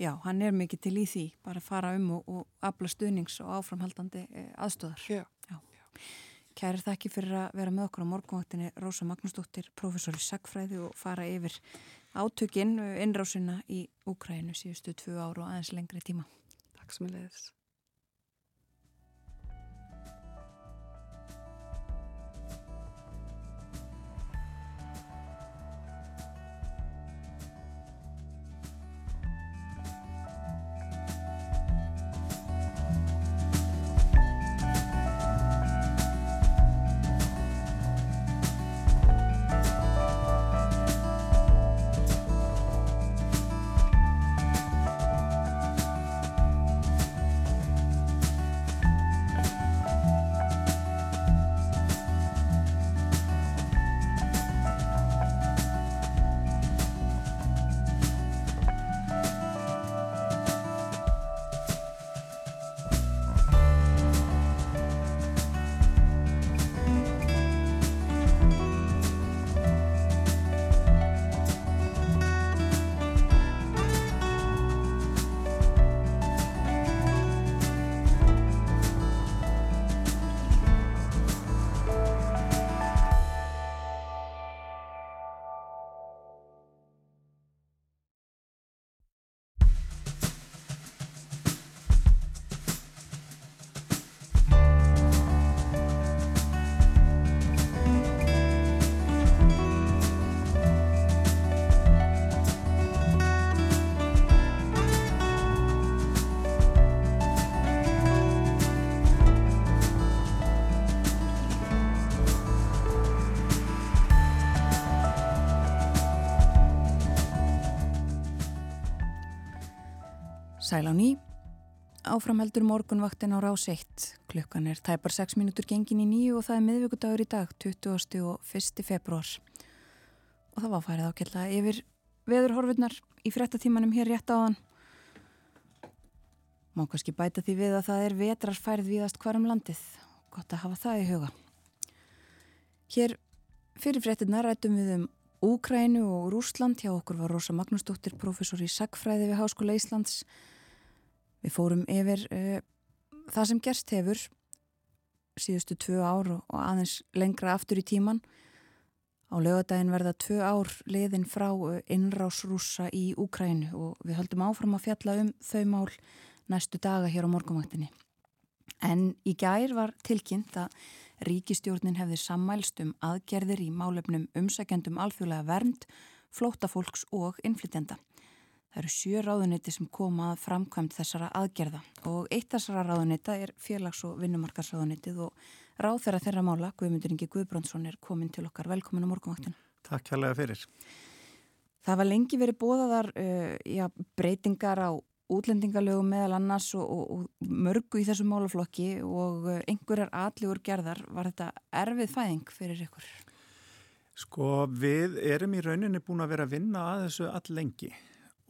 Speaker 2: Já, hann er mikið til í því, bara að fara um og, og afla stuðnings og áframhaldandi eh, aðstöðar.
Speaker 5: Já.
Speaker 2: Kæri þakki fyrir að vera með okkur á morgunvaktinni Rósa Magnúsdóttir, professor í Sackfræði og fara yfir átökinn, innrásina í Úkrænu síðustu tvu áru og aðeins lengri tíma.
Speaker 5: Takk sem ég leiðis.
Speaker 2: Sæl á ný, áframheldur morgunvaktin á rás 1. Klukkan er tæpar 6 minútur gengin í nýju og það er miðvíkudagur í dag, 20. og 1. februar. Og það var færið ákveðla yfir veðurhorfurnar í frettatímanum hér rétt á þann. Má kannski bæta því við að það er vetrarfærið viðast hverjum landið. Gott að hafa það í huga. Hér fyrir frettinnar rættum við um Úkrænu og Rúsland. Hjá okkur var Rosa Magnúsdóttir, professor í Sagfræði við Háskóla Íslands. Við fórum yfir uh, það sem gerst hefur síðustu tvö ár og aðeins lengra aftur í tíman. Á lögadaginn verða tvö ár liðin frá innrásrúsa í Úkrænu og við höldum áfram að fjalla um þau mál næstu daga hér á morgumvaktinni. En í gær var tilkynnt að ríkistjórnin hefði sammælst um aðgerðir í málefnum umsækjandum alþjóðlega vernd, flótafólks og innflytjanda. Það eru sjö ráðuniti sem koma að framkvæmt þessara aðgerða og eitt þessara ráðunita er félags- og vinnumarkarsráðunitið og ráð þeirra þeirra mála, Guðmundur Ingi Guðbrandsson er komin til okkar. Velkomin á morgunvaktin.
Speaker 1: Takk kærlega fyrir.
Speaker 2: Það var lengi verið bóðaðar uh, já, breytingar á útlendingalögum meðal annars og, og, og mörgu í þessu málaflokki og uh, einhverjar aðlugur gerðar. Var þetta erfið fæðing fyrir ykkur?
Speaker 6: Sko við erum í rauninni búin að vera að vinna að þessu all lengi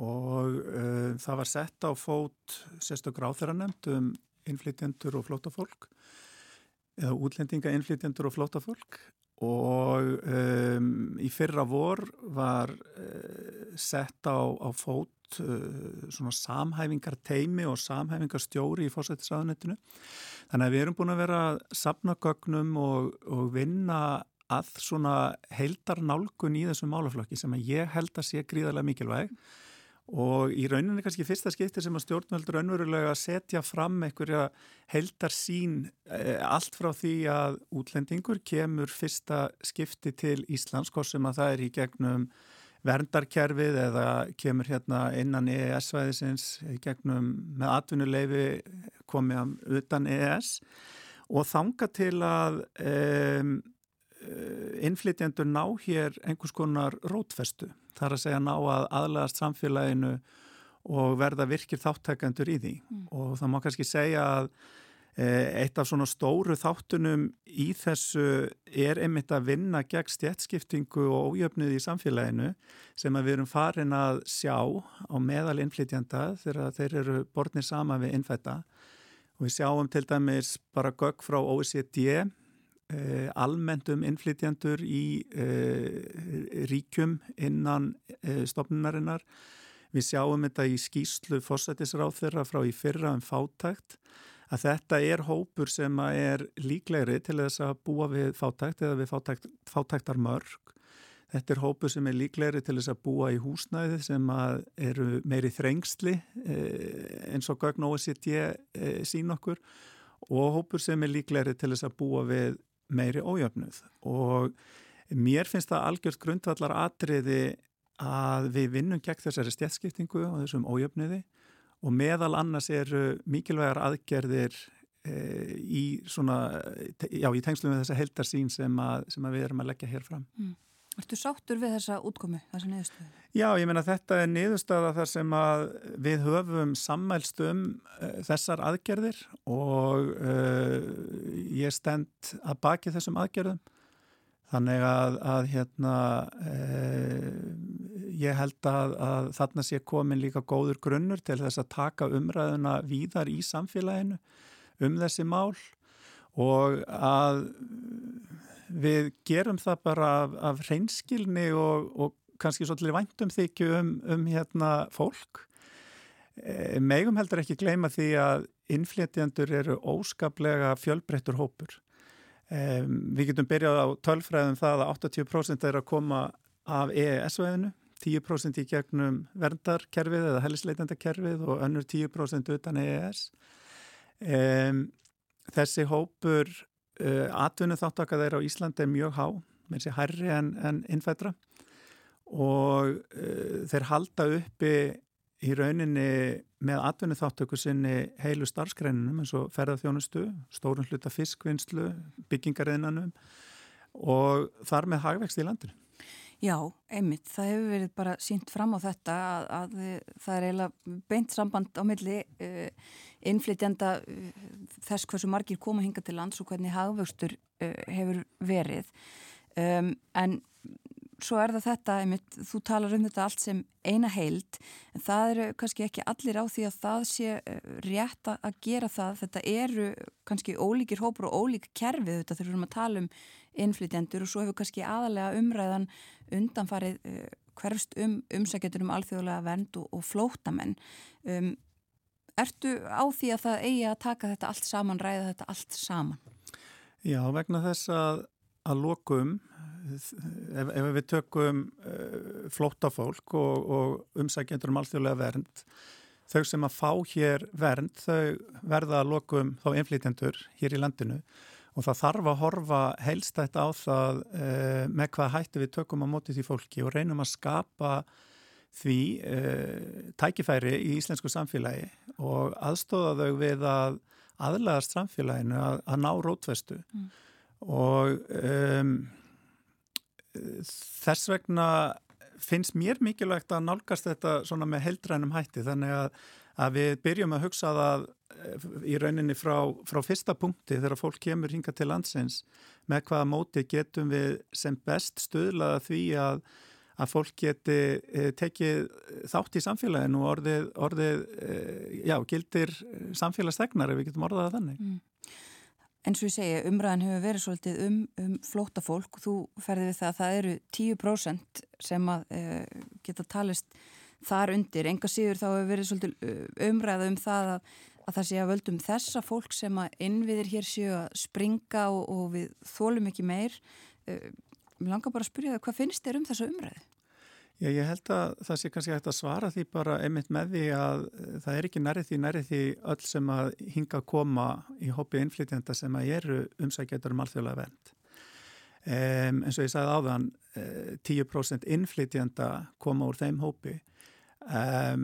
Speaker 6: og uh, það var sett á fót sérstaklega áþæranemt um innflytjendur og flótafólk eða útlendinga innflytjendur og flótafólk og um, í fyrra vor var uh, sett á, á fót uh, svona samhæfingar teimi og samhæfingar stjóri í fórsættisáðanettinu þannig að við erum búin að vera að sapna gögnum og, og vinna að svona heldar nálgun í þessum málaflokki sem að ég held að sé gríðarlega mikilvæg og í rauninni kannski fyrsta skipti sem að stjórnvöld raunverulega setja fram einhverja heldar sín eh, allt frá því að útlendingur kemur fyrsta skipti til Íslands, hvort sem að það er í gegnum verndarkerfið eða kemur hérna innan EES-svæðisins gegnum með atvinnuleifi komið utan EES og þanga til að um, innflytjendur ná hér einhvers konar rótfestu þar að segja ná að aðlæðast samfélaginu og verða virkir þáttækandur í því mm. og það má kannski segja að e, eitt af svona stóru þáttunum í þessu er einmitt að vinna gegn stjætskiptingu og ójöfnuði í samfélaginu sem að við erum farin að sjá á meðal innflytjanda þegar þeir eru borðnir sama við innfætta og við sjáum til dæmis bara gögg frá OECD Eh, almenntum innflytjandur í eh, ríkjum innan eh, stopnunarinnar. Við sjáum þetta í skýslu fórsættisráð þeirra frá í fyrra um fátækt að þetta er hópur sem er líklegri til þess að búa við fátækt eða við fátækt, fátæktar mörg. Þetta er hópur sem er líklegri til þess að búa í húsnæði sem eru meiri þrengsli eins og gögn OECD sín okkur og hópur sem er líklegri til þess að búa við meiri ójöfnuð og mér finnst það algjörð grundvallar atriði að við vinnum gegn þessari stjætskiptingu og þessum ójöfnuði og meðal annars eru mikilvægar aðgerðir e, í svona, já, í tengslu með þessa heldarsýn sem, sem að við erum að leggja hér fram.
Speaker 2: Mm. Ertu sáttur við þessa útkomi, þessa niðurstöðu?
Speaker 6: Já, ég meina þetta er niðurstöða þar sem að við höfum sammælst um uh, þessar aðgerðir og uh, ég stend að baki þessum aðgerðum. Þannig að, að hérna, uh, ég held að, að þarna sé komin líka góður grunnur til þess að taka umræðuna víðar í samfélaginu um þessi mál og að við gerum það bara af, af hreinskilni og, og kannski svolítið væntum þykju um, um hérna fólk. E, megum heldur ekki gleyma því að innflétjandur eru óskaplega fjölbreyttur hópur. E, við getum byrjað á tölfræðum það að 80% er að koma af EES-veðinu, 10% í gegnum verndarkerfið eða hellisleitandakerfið og önnur 10% utan EES. E, þessi hópur atvinnu þáttaka þeirra á Íslandi er mjög há, með þessi hærri en, en innfættra og uh, þeir halda uppi í rauninni með atvinnu þáttöku sinni heilu starfsgreinunum eins og ferðarþjónustu, stórun hluta fiskvinnslu, byggingariðnanum og þar með hagvext í landinu.
Speaker 2: Já, einmitt. Það hefur verið bara sínt fram á þetta að, að það er eiginlega beint samband á milli uh, innflytjanda uh, þess hversu margir koma hinga til lands og hvernig hagvöxtur uh, hefur verið. Um, en svo er það þetta, einmitt, þú talar um þetta allt sem eina heild, en það eru kannski ekki allir á því að það sé rétt að gera það. Þetta eru kannski ólíkir hópur og ólík kerfið þetta þegar við erum að tala um innflytjendur og svo hefur kannski aðalega umræðan undanfarið uh, hverfst um umsækjatur um alþjóðlega vernd og, og flótamenn. Um, ertu á því að það eigi að taka þetta allt saman, ræða þetta allt saman?
Speaker 6: Já, vegna þess að, að lokum, ef, ef við tökum uh, flótafólk og, og umsækjatur um alþjóðlega vernd, þau sem að fá hér vernd, þau verða að lokum þá innflytjendur hér í landinu og það þarf að horfa helstætt á það uh, með hvað hættu við tökum á móti því fólki og reynum að skapa því uh, tækifæri í íslensku samfélagi og aðstóða þau við að aðlæðast samfélaginu að, að ná rótvestu mm. og um, þess vegna finnst mér mikilvægt að nálgast þetta svona með heldrænum hætti þannig að, að við byrjum að hugsa það í rauninni frá, frá fyrsta punkti þegar fólk kemur hinga til landsins með hvaða móti getum við sem best stöðlaða því að, að fólk geti e, tekið þátt í samfélaginu og orðið, orðið e, já, gildir samfélagstegnar ef við getum orðaða þannig. Mm.
Speaker 2: En svo ég segja, umræðan hefur verið svolítið um, um flóta fólk og þú ferði við það að það eru 10% sem að e, geta talist þar undir. Enga síður þá hefur verið svolítið umræða um það að að það sé að völdum þessa fólk sem að innviðir hér séu að springa og, og við þólum ekki meir. Uh, mér langar bara að spyrja það, hvað finnst þér um þessu umræðu?
Speaker 6: Já, ég held að það sé kannski hægt að svara því bara einmitt með því að uh, það er ekki nærið því nærið því öll sem að hinga að koma í hópi innflytjenda sem að eru umsækjætur um alþjóðlega vend. Um, eins og ég sagði áðan, uh, 10% innflytjenda koma úr þeim hópi Um,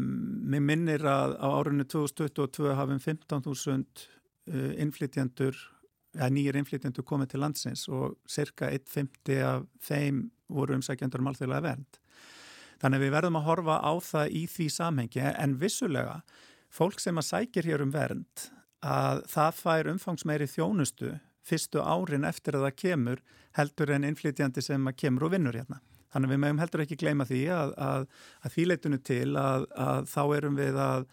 Speaker 6: mér minnir að á árunni 2022 hafum 15.000 uh, innflytjendur, eða nýjir innflytjendur komið til landsins og cirka 1.50 af þeim voru umsækjendur um alþjóðlega vernd. Þannig að við verðum að horfa á það í því samhengi en vissulega fólk sem að sækir hér um vernd að það fær umfangsmeiri þjónustu fyrstu árin eftir að það kemur heldur en innflytjandi sem að kemur og vinnur hérna. Þannig við meðum heldur ekki gleyma því að, að, að því leitunu til að, að þá erum við að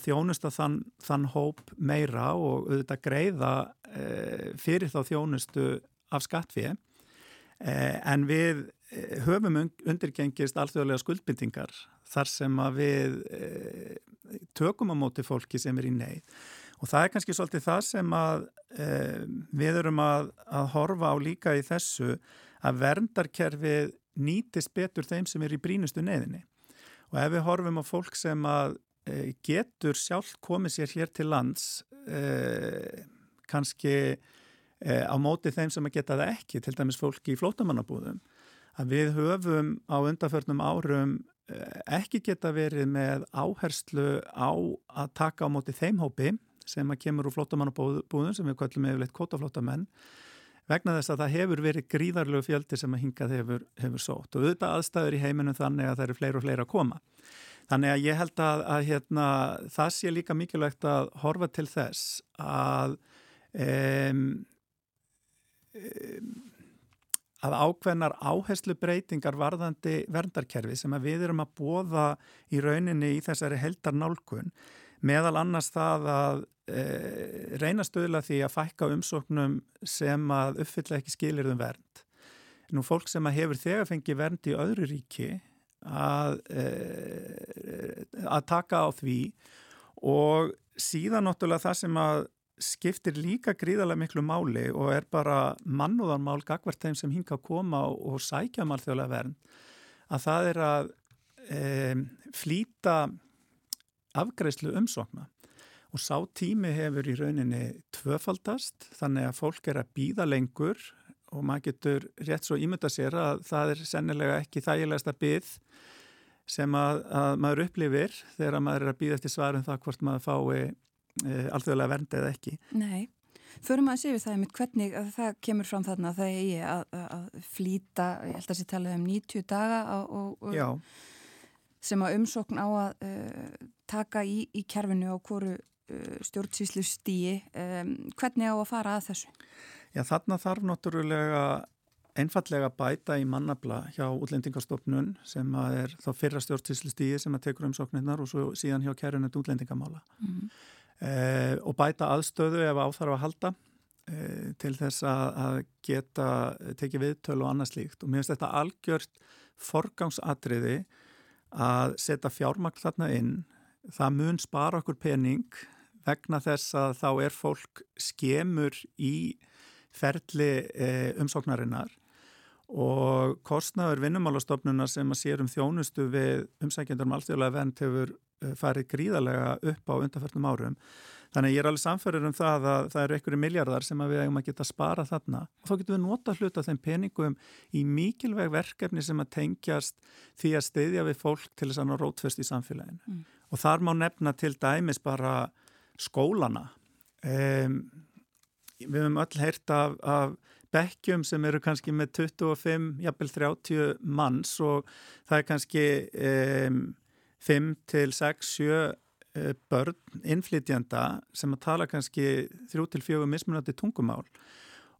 Speaker 6: þjónusta þann, þann hóp meira og auðvitað greiða e, fyrir þá þjónustu af skattfið e, en við e, höfum undirgengist alþjóðlega skuldbindingar þar sem að við e, tökum á móti fólki sem er í neyð. Og það er kannski svolítið það sem að e, við erum að horfa á líka í þessu að verndarkerfið nýtist betur þeim sem er í brínustu neðinni. Og ef við horfum á fólk sem að e, getur sjálf komið sér hér til lands, e, kannski e, á móti þeim sem að geta það ekki, til dæmis fólki í flótamannabúðum, að við höfum á undarförnum árum e, ekki geta verið með áherslu á að taka á móti þeim hópi sem að kemur úr flótamannabúðum sem við kallum yfirleitt kótaflótamenn vegna þess að það hefur verið gríðarlegu fjöldi sem að hingað hefur, hefur sótt og auðvitað aðstæður í heiminum þannig að það eru fleiri og fleiri að koma. Þannig að ég held að, að hérna, það sé líka mikilvægt að horfa til þess að, um, að ákveðnar áherslu breytingar varðandi verndarkerfi sem við erum að bóða í rauninni í þessari heldar nálgun meðal annars það að e, reyna stöðla því að fækka umsóknum sem að uppfylla ekki skilirðum vernd. Nú fólk sem að hefur þegar fengið vernd í öðru ríki að, e, að taka á því og síðan náttúrulega það sem að skiptir líka gríðarlega miklu máli og er bara mannúðarmál gagvart þeim sem hinga að koma og sækja málþjóðlega vernd að það er að e, flýta afgreðslu umsókna og sá tími hefur í rauninni tvöfaldast þannig að fólk er að býða lengur og maður getur rétt svo ímynda sér að það er sennilega ekki þægilegast að byggð sem að, að maður upplifir þegar maður er að býða eftir svarum það hvort maður fái e, alþjóðlega verndi eða ekki.
Speaker 2: Nei, förum að séu það einmitt hvernig að það kemur fram þarna það eigi að, að flýta, ég held að sé talað um 90 daga og, og, sem að umsókn á að uh, taka í, í kerfinu á hverju stjórnsýslu stíi. Um, hvernig á að fara að þessu?
Speaker 6: Já, þarna þarf náttúrulega einfallega bæta í mannabla hjá útlendingastofnun sem að er þá fyrra stjórnsýslu stíi sem að tekur umsóknirnar og svo síðan hjá kerfinuð útlendingamála. Mm. Uh, og bæta aðstöðu ef áþarf að halda uh, til þess að, að geta tekið viðtölu og annað slíkt og mér finnst þetta algjört forgangsatriði að setja fjármagn þarna inn það mun spara okkur pening vegna þess að þá er fólk skemur í ferli e, umsóknarinnar og kostnaður vinnumálastofnuna sem að sér um þjónustu við umsækjendur um alltjóðlega vend hefur e, farið gríðarlega upp á undarförnum árum Þannig ég er alveg samferður um það að það eru einhverju miljardar sem við eigum að geta spara þarna. Þá getum við nota hlut af þeim peningum í mikilvæg verkefni sem að tengjast því að steyðja við fólk til þess að ná rótfest í samfélaginu. Mm. Og þar má nefna til dæmis bara skólana. Um, við höfum öll heyrt af, af bekkjum sem eru kannski með 25, jafnvel 30 manns og það er kannski um, 5 til 6, 7 Eh, börn, innflytjanda sem að tala kannski þrjú til fjögur mismunandi tungumál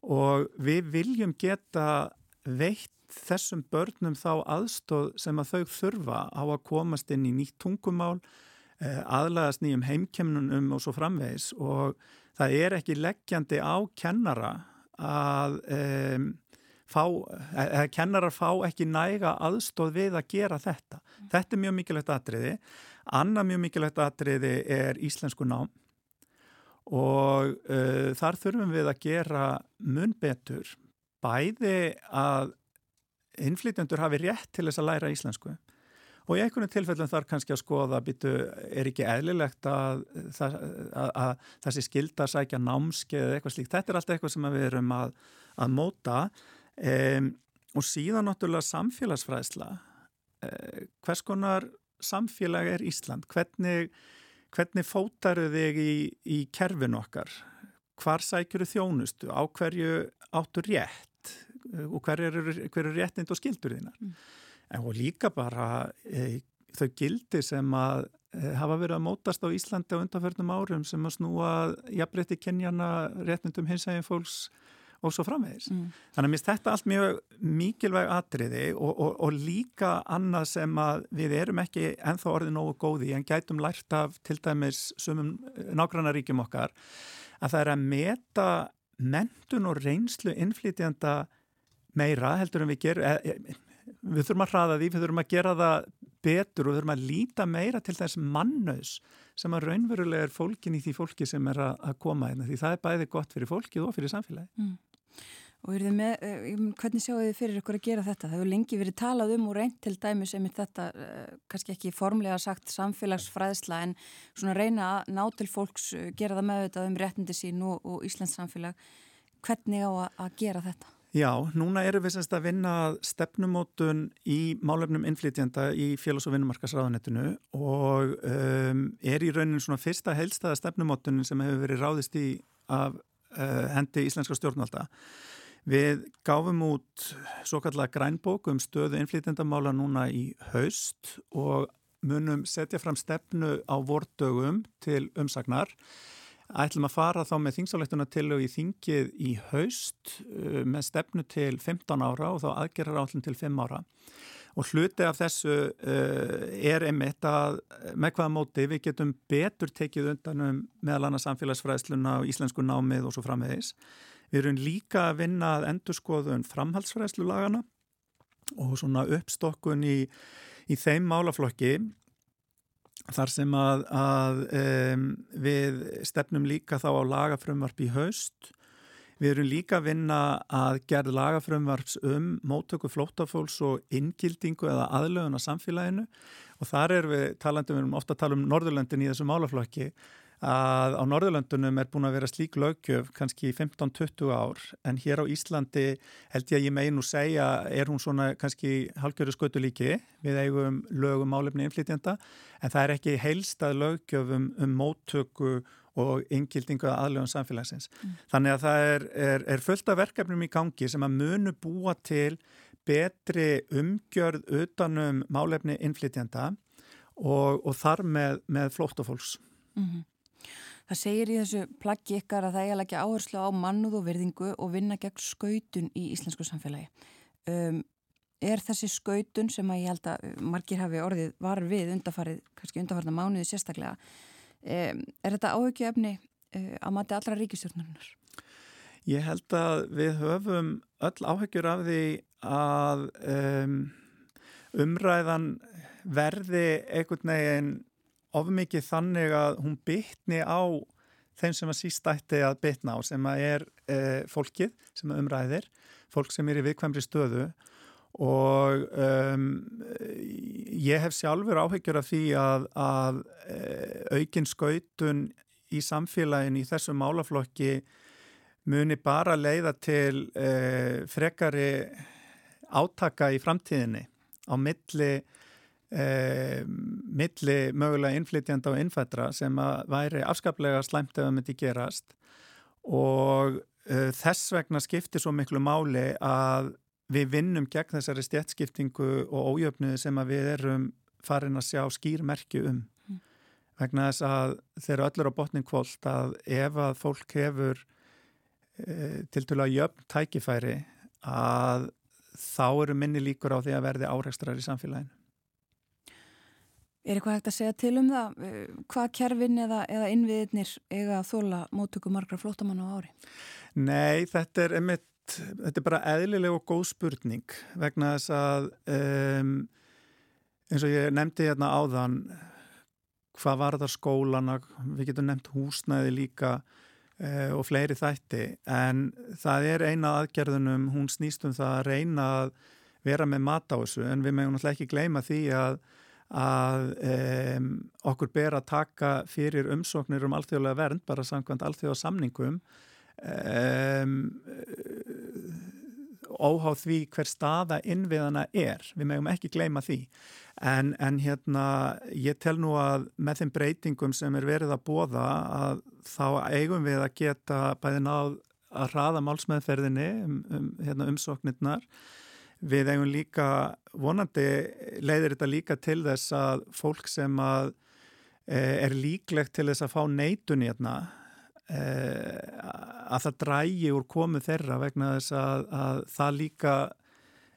Speaker 6: og við viljum geta veitt þessum börnum þá aðstóð sem að þau þurfa á að komast inn í nýtt tungumál aðlæðast nýjum heimkemnunum og svo framvegis. Og það er ekki leggjandi á kennara að um, fá, eða kennarar fá ekki næga aðstóð við að gera þetta. Þetta er mjög mikilvægt aðtriði Annað mjög mikilvægt atriði er íslensku nám. Og uh, þar þurfum við að gera mun betur bæði að innflytjendur hafi rétt til þess að læra íslensku og í einhvern tilfellum þarf kannski að skoða býtu, er ekki eðlilegt að, að, að, að þessi skilda sækja námskeið eða eitthvað slíkt. Þetta er allt eitthvað sem við erum að móta um, og síðan náttúrulega samfélagsfræðsla. Um, hvers konar samfélag er Ísland? Hvernig, hvernig fótaru þig í, í kerfin okkar? Hvar sækjuru þjónustu? Á hverju áttu rétt? Og hver eru er réttind og skildur þínar? Mm. En og líka bara e, þau gildi sem að e, hafa verið að mótast á Íslandi á undanförnum árum sem að snúa jafnrétti kynjana réttindum hins eginn fólks og svo framvegis. Mm. Þannig að mér þetta allt mjög mikilvæg atriði og, og, og líka annað sem að við erum ekki enþá orðið nógu góði en gætum lært af til dæmis sumum nágrannaríkjum okkar að það er að meta mentun og reynslu innflytjanda meira heldur en við gerum við þurfum að hraða því, við þurfum að gera það betur og við þurfum að líta meira til þess mannhaus sem að raunverulega er fólkin í því fólki sem er að koma hérna því það er bæði gott fyrir fólkið og fyrir samfélagi. Mm.
Speaker 2: Og með, eh, hvernig sjáu þið fyrir ykkur að gera þetta? Það hefur lengi verið talað um og reynd til dæmis um þetta, eh, kannski ekki formlega sagt samfélagsfræðsla en svona reyna að ná til fólks, eh, gera það meðvitað um réttindi sín og, og Íslands samfélag. Hvernig á að gera þetta?
Speaker 6: Já, núna erum við semst að vinna stefnumótun í málefnum innflytjanda í félags- og vinnumarkasráðanettinu og um, er í raunin svona fyrsta heilstaða stefnumótunin sem hefur verið ráðist í af uh, hendi íslenska stjórnvalda. Við gáfum út svo kallega grænbók um stöðu innflýtendamála núna í haust og munum setja fram stefnu á vordögum til umsagnar. Ætlum að fara þá með þingsáleituna til og í þingið í haust uh, með stefnu til 15 ára og þá aðgerrar állum til 5 ára. Og hluti af þessu uh, er einmitt að með hvaða móti við getum betur tekið undanum meðal annars samfélagsfræðsluna og íslensku námið og svo framvegis. Við erum líka að vinna að endurskoðun framhaldsfræðslu lagana og svona uppstokkun í, í þeim málaflokki þar sem að, að um, við stefnum líka þá á lagafrömmvarp í haust. Við erum líka að vinna að gerð lagafrömmvarps um móttöku flótafólks og inngildingu eða aðlögun á samfélaginu og þar er við talandum, við erum ofta að tala um Norðurlöndin í þessu málaflokki að á Norðurlöndunum er búin að vera slík lögjöf kannski 15-20 ár en hér á Íslandi held ég að ég megin og segja er hún svona kannski halgjöru skötu líki við eigum lögum álefni innflytjanda en það er ekki heilstað lögjöf um, móttöku og inngildingu að aðlöfum samfélagsins. Mm. Þannig að það er, er, er fullt af verkefnum í gangi sem að munu búa til betri umgjörð utanum málefni innflytjanda og, og þar með, með flóttafólks. Mm -hmm.
Speaker 2: Það segir í þessu plaggi ykkar að það er ekki áherslu á mannuð og verðingu og vinna gegn skautun í íslensku samfélagi. Um, er þessi skautun sem að ég held að margir hafi orðið var við undarfarið, kannski undarfarið mánuði sérstaklega, um, er þetta áhugjöfni uh, að mati allra ríkistjórnarinnar?
Speaker 6: Ég held að við höfum öll áhugjur af því að um, umræðan verði einhvern veginn ofmikið þannig að hún bytni á þeim sem að sístætti að bytna á sem að er e, fólkið sem umræðir, fólk sem er í viðkvæmri stöðu. Og um, ég hef sjálfur áhyggjur af því að, að e, aukin skautun í samfélagin í þessu málaflokki muni bara leiða til e, frekari átaka í framtíðinni á milli Eh, milli mögulega innflytjanda og innfættra sem að væri afskaplega slæmt ef það myndi gerast. Og eh, þess vegna skiptir svo miklu máli að við vinnum gegn þessari stjætskiptingu og ójöfnuði sem að við erum farin að sjá skýrmerki um. Mm. vegna þess að þeir eru öllur á botning kvólt að ef að fólk hefur e, til dæla jöfn tækifæri að þá eru minni líkur á því að verði áreikstrar í samfélaginu
Speaker 2: Er eitthvað hægt að segja til um það? Eh, hvað kerfin eða, eða innviðinir eiga að þóla móttöku margra flótamann á ári?
Speaker 6: Nei, þetta er, einmitt, þetta er bara eðlileg og góð spurning vegna þess að um, eins og ég nefndi hérna áðan hvað var það skólana, við getum nefnt húsnæði líka uh, og fleiri þætti en það er eina aðgerðunum, hún snýst um það að reyna að vera með mat á þessu en við meðum náttúrulega ekki gleyma því að að um, okkur ber að taka fyrir umsóknir um alþjóðlega vernd bara samkvæmt alþjóðasamningum. Um, óháð því hver staða innviðana er, við megum ekki gleyma því. En, en hérna ég tel nú að með þeim breytingum sem er verið að bóða að þá eigum við að geta bæði náð að hraða málsmeðferðinni um, um hérna, umsóknirnar Við eigum líka, vonandi leiðir þetta líka til þess að fólk sem að, e, er líklegt til þess að fá neitun hérna, e, að það drægi úr komu þeirra vegna þess að, að það líka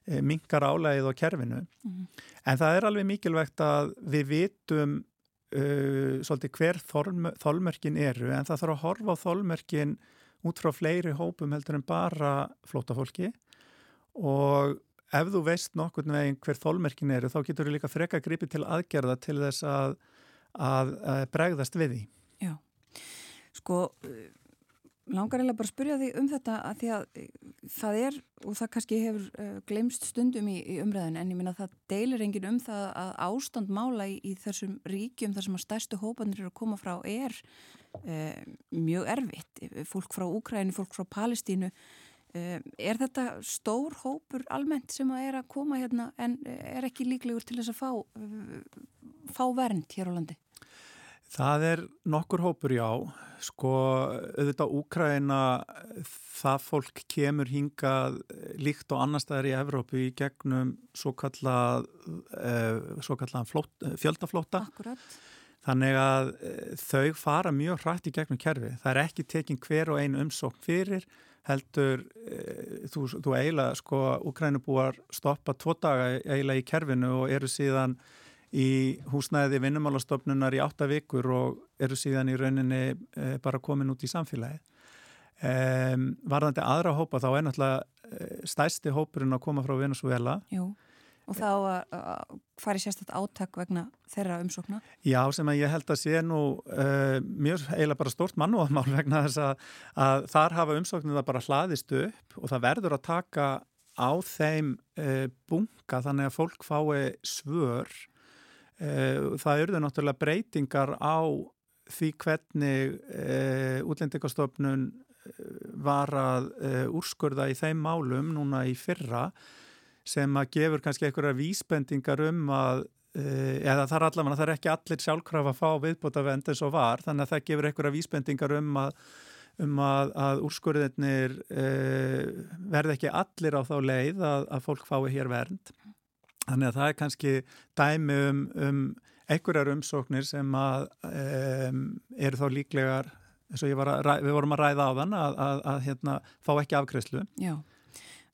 Speaker 6: e, mingar álægið á kerfinu. Mm -hmm. En það er alveg mikilvægt að við vitum uh, svolítið hver þólmerkin eru en það þarf að horfa á þólmerkin út frá fleiri hópum heldur en bara flótafólki og ef þú veist nokkurnu veginn hver þólmerkin eru þá getur þú líka freka gripi til aðgerða til þess að, að, að bregðast við því.
Speaker 2: Já, sko langar eiginlega bara að spurja því um þetta að því að það er og það kannski hefur uh, glemst stundum í, í umræðin en ég minna að það deilir engin um það að ástand mála í, í þessum ríkjum þar sem að stærstu hópanir eru að koma frá er uh, mjög erfitt. Fólk frá Úkræni, fólk frá Palestínu er þetta stór hópur almennt sem að er að koma hérna en er ekki líklegur til þess að fá, uh, fá vernd hér á landi?
Speaker 6: Það er nokkur hópur já, sko auðvitað Úkraina það fólk kemur hingað líkt og annar staðar í Evrópu í gegnum svo kallað uh, fjöldaflóta.
Speaker 2: Akkurat.
Speaker 6: Þannig að þau fara mjög hrætt í gegnum kerfi. Það er ekki tekinn hver og einu umsókn fyrir heldur e, þú, þú eiginlega sko Ukrænubúar stoppa tvo daga eiginlega í kerfinu og eru síðan í húsnæði vinnumálastofnunar í átta vikur og eru síðan í rauninni e, bara komin út í samfélagi. E, varðandi aðra hópa þá er náttúrulega e, stæsti hópurinn að koma frá Venezuela.
Speaker 2: Jú og þá að fari sérstætt áttak vegna þeirra umsókna?
Speaker 6: Já, sem að ég held að sé nú uh, mjög eiginlega bara stort mannúðamál vegna þess að, að þar hafa umsóknina bara hlaðist upp og það verður að taka á þeim uh, bunga þannig að fólk fái svör. Uh, það eru náttúrulega breytingar á því hvernig útlendingastofnun var að úrskurða í þeim málum núna í fyrra sem að gefur kannski einhverja vísbendingar um að eða það er allavega, það er ekki allir sjálfkrafa að fá viðbóta vend eins og var, þannig að það gefur einhverja vísbendingar um að, um að, að úrskurðinir uh, verði ekki allir á þá leið að, að fólk fái hér vernd. Þannig að það er kannski dæmi um, um einhverjar umsóknir sem að um, eru þá líklegar, eins og var við vorum að ræða á þann, að hérna, fá ekki afkreslu.
Speaker 2: Já,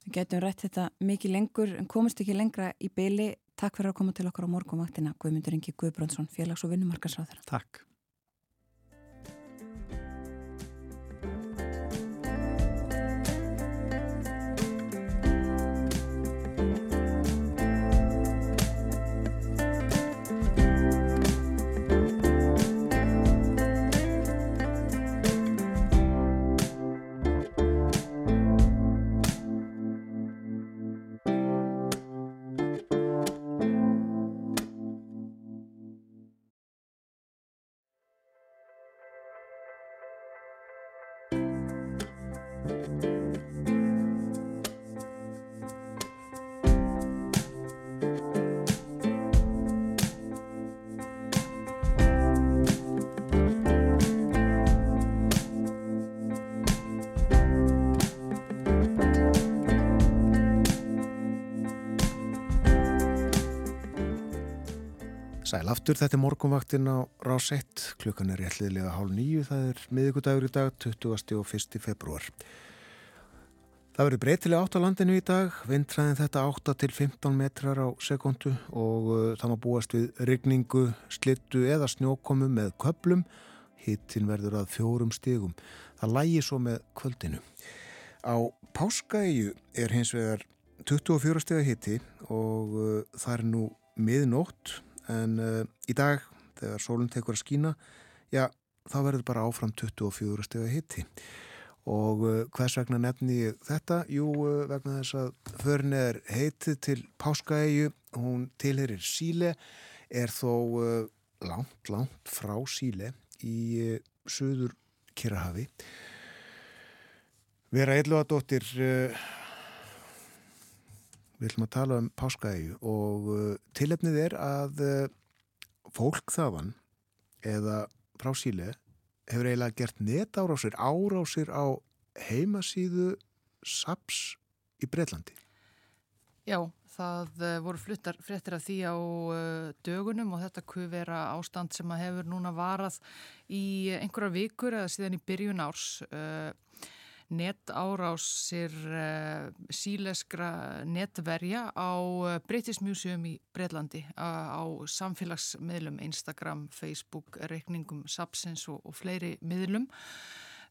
Speaker 2: við getum rætt þetta mikið lengur en komist ekki lengra í beili Takk fyrir að koma til okkar á morgumvaktina Guðmundur Ingi Guðbrandsson, félags- og vinnumarkansráður.
Speaker 6: Takk.
Speaker 1: Aftur, þetta er morgunvaktin á rás 1, klukkan er réttliðlega hálf nýju, það er miðugudagur í dag, 20. og 1. februar. Það verður breytilega átt á landinu í dag, vindræðin þetta 8 til 15 metrar á sekundu og uh, það má búast við rigningu, slittu eða snjókomu með köplum, hittin verður að fjórum stigum. Það lægi svo með kvöldinu. Á Páskaegju er hins vegar 24 stiga hitti og uh, það er nú miðnótt en uh, í dag þegar sólun tekur að skína já, þá verður bara áfram 24 steg að hitti og uh, hvers vegna nefni ég þetta? Jú, uh, vegna þess að förin er heitið til Páskaæju hún tilherir Síle er þó langt, langt frá Síle í söður Kirahafi Vera Eilúadóttir Við ætlum að tala um páskaægu og uh, tilefnið er að uh, fólk þaðan eða frá síle hefur eiginlega gert netárásir, árásir á heimasíðu SAPS í Breitlandi.
Speaker 7: Já, það uh, voru fluttar fréttir af því á dögunum og þetta kuð vera ástand sem að hefur núna varað í einhverja vikur eða síðan í byrjun árs netárásir uh, síleskra netverja á uh, British Museum í Breitlandi á samfélagsmiðlum Instagram, Facebook, reikningum Sapsins og, og fleiri miðlum.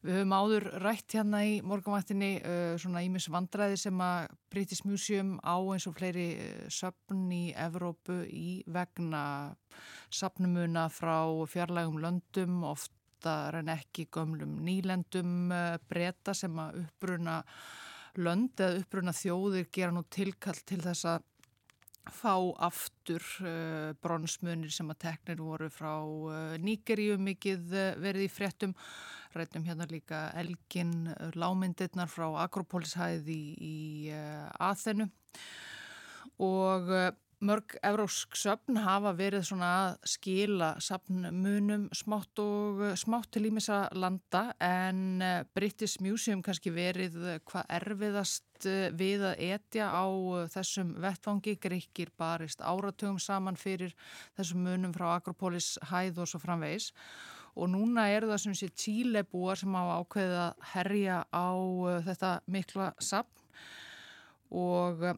Speaker 7: Við höfum áður rætt hérna í morgunvættinni svona ímis vandræði sem að British Museum á eins og fleiri söpn í Evrópu í vegna sapnumuna frá fjarlægum löndum, oft oftar en ekki gömlum nýlendum eh, breyta sem að uppruna lönd eða uppruna þjóðir gera nú tilkall til þess að fá aftur uh, bronsmunir sem að teknir voru frá uh, Níkeríu mikið uh, verið í fréttum. Rættum hérna líka Elgin lámyndirnar frá Akropólishæði í, í Aþenu. Og Mörg evrósk söfn hafa verið svona að skila söfnmunum smátt og smátt til ímissa landa en eh, British Museum kannski verið hvað erfiðast eh, við að etja á þessum vettvangi. Greikir barist áratugum saman fyrir þessum munum frá Akropolis hæð og svo framvegis og núna er það sem sé tílebúar sem hafa ákveðið að herja á eh, þetta mikla söfn og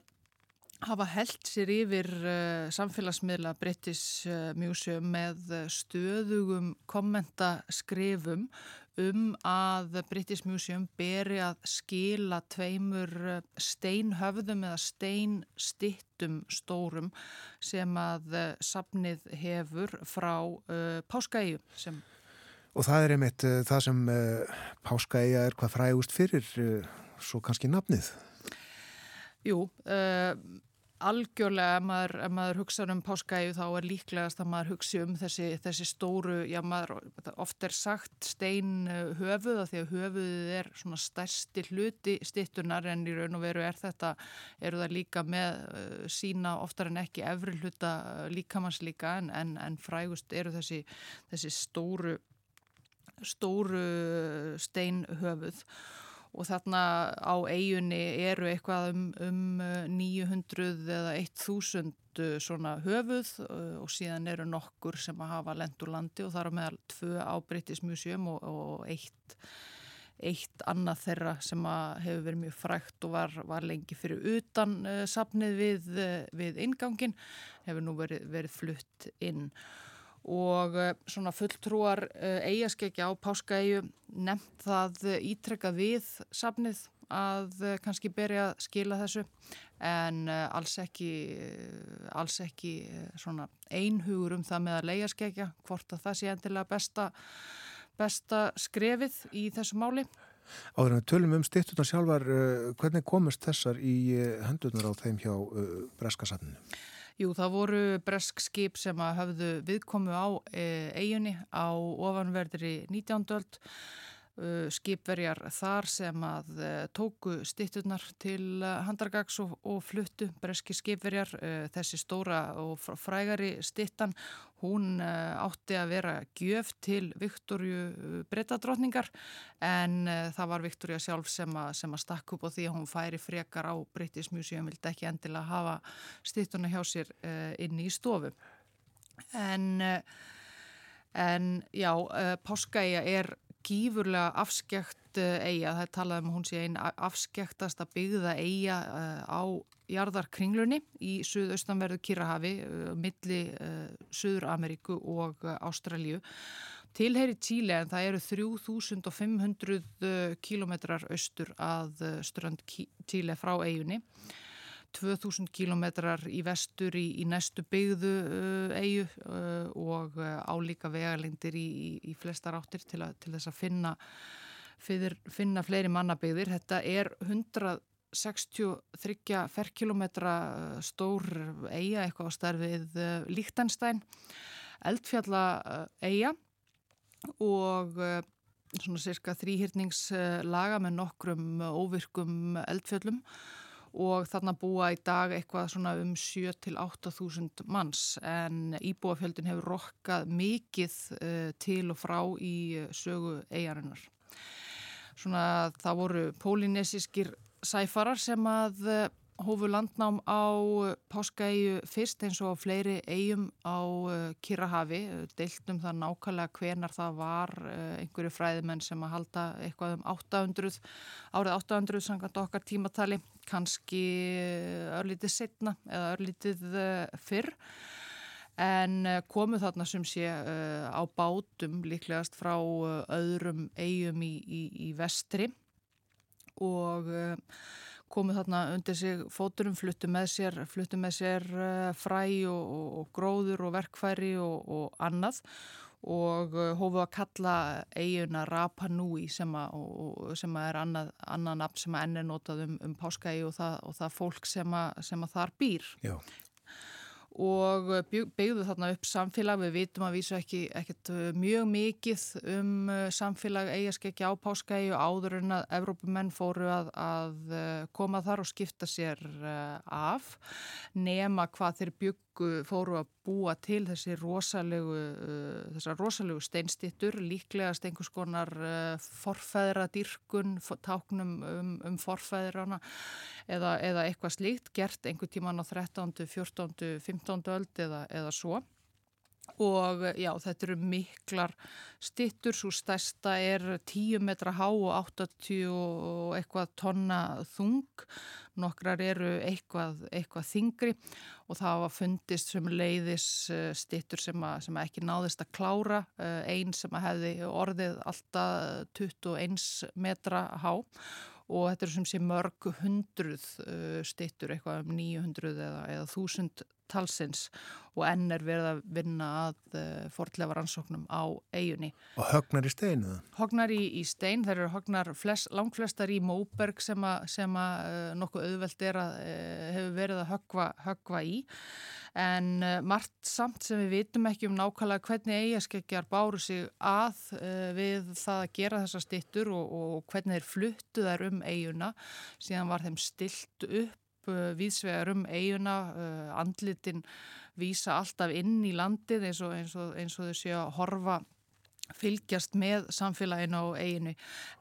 Speaker 7: hafa held sér yfir uh, samfélagsmiðla British uh, Museum með stöðugum kommentaskrifum um að British Museum beri að skila tveimur uh, steinhöfðum eða steinstittum stórum sem að safnið hefur frá Páskaíu sem
Speaker 1: Og það er einmitt það sem Páskaíja er hvað frægust fyrir, svo kannski nafnið?
Speaker 7: Jú, uh, algjörlega ef maður, ef maður hugsa um páskaæju þá er líklegast að maður hugsi um þessi, þessi stóru, já maður oft er sagt stein uh, höfuð að því að höfuðið er svona stærsti hluti stittunar en í raun og veru er þetta, eru það líka með uh, sína oftar en ekki efri hluta uh, líkamanns líka en, en, en frægust eru þessi, þessi stóru, stóru stein höfuð og þarna á eigunni eru eitthvað um, um 900 uh, eða 1000 uh, svona höfuð uh, og síðan eru nokkur sem að hafa lendur landi og það eru meðal tvö á British Museum og, og eitt, eitt annað þeirra sem hefur verið mjög frækt og var, var lengi fyrir utan uh, sapnið við, við ingangin hefur nú verið, verið flutt inn. og eh, svona fulltrúar eh, eigaskekja á Páskaæju nefnt það ítrekka við safnið að eh, kannski berja að skila þessu en alls ekki, alls ekki svona einhugur um það með að leigaskekja hvort að það sé endilega besta, besta skrefið í þessu máli.
Speaker 1: Áður en við tölum um styrtuna sjálfar, hvernig komast þessar í hendunar á þeim hjá Breskasadninu?
Speaker 7: Jú, það voru bresk skip sem að hafðu viðkomu á eiginni e, á ofanverðri 19. öld skipverjar þar sem að uh, tóku stitturnar til uh, handargags og, og fluttu breski skipverjar. Þessi stóra og frægari stittan hún átti að vera gjöf til Viktorju breytadrótningar en það var Viktorja sjálf sem að, sem að stakk upp á því að hún færi frekar á British Museum vildi ekki endilega hafa stitturna hjá sér inn í stofu. En en já, Páskaæja er gífurlega afskekt eiga, það er talað um hún sé einn afskektast að byggða eiga uh, á jarðarkringlunni í suðaustanverðu Kirrahafi, uh, milli Suður-Ameríku og Ástralju. Tilheyri Tíli en það eru 3500 kilometrar austur að strand Tíli frá eigunni. 2000 kilometrar í vestur í, í næstu byggðu uh, eigu uh, og uh, álíka vegalengdir í, í, í flestar áttir til, a, til þess að finna, fyrir, finna fleiri mannabyggðir. Þetta er 163 ferkilometra uh, stór eiga eitthvað á starfið uh, Líktanstæn, eldfjalla uh, eiga og svona cirka þrýhyrningslaga með nokkrum óvirkum eldfjöllum og þarna búa í dag eitthvað svona um 7-8 þúsund manns. En íbúafjöldin hefur rokkað mikið uh, til og frá í uh, sögu eigarinnar. Svona það voru pólinesískir sæfarar sem að uh, hófu landnám á Páskaæju fyrst eins og fleiri eigum á Kirrahafi, deiltum það nákvæmlega hvenar það var einhverju fræðimenn sem að halda eitthvað um 800, árið 800 samkvæmt okkar tímatali, kannski örlítið setna eða örlítið fyrr. En komu þarna sem sé á bátum líklegast frá öðrum eigum í, í, í vestri. Og komu þarna undir sig fóturum, fluttu með sér, fluttu með sér fræ og, og, og gróður og verkfæri og, og annað og uh, hófu að kalla eiguna Rapa Nui sem, að, sem að er annað, annað nafn sem að enn er notað um, um páskaegi og það, það fólk sem að, sem að þar býr. Já og byggðu þarna upp samfélag, við vitum að vísu ekki ekkert uh, mjög mikið um uh, samfélag eigaskekki á páskaegi og áður en að Evrópumenn fóru að, að koma þar og skipta sér af nema hvað þeir bygg fóru að búa til þessi rosalegu, rosalegu steinstittur, líklegast einhvers konar uh, forfæðradýrkun, táknum um, um forfæðrana eða, eða eitthvað slíkt, gert einhver tíman á 13., 14., 15. öld eða, eða svo og já, þetta eru miklar stittur, svo stærsta er 10 metra há og 80 og eitthvað tonna þung, nokkrar eru eitthvað, eitthvað þingri og það var fundist sem leiðis eh, stittur sem, að, sem ekki náðist að klára, eh, einn sem að hefði orðið alltaf 21 metra há og þetta er sem sé mörg hundruð uh, stittur, eitthvað um 900 eða, eða 1000 talsins og enn er verið að vinna að uh, forðlefa rannsóknum á eigunni.
Speaker 1: Og högnar í steinu?
Speaker 7: Högnar í, í stein, þeir eru högnar flest, langflestar í Móberg sem að, uh, nokkuð auðveld er að uh, hefur verið að högva, högva í en uh, margt samt sem við vitum ekki um nákvæmlega hvernig eigaskeggjar báru sig að uh, við það að gera þessa stittur og, og hvernig þeir fluttu þær um eiguna síðan var þeim stilt upp uh, viðsvegar um eiguna, andlitin vísa alltaf inn í landið eins og, eins og, eins og þau séu að horfa fylgjast með samfélaginu á eiginu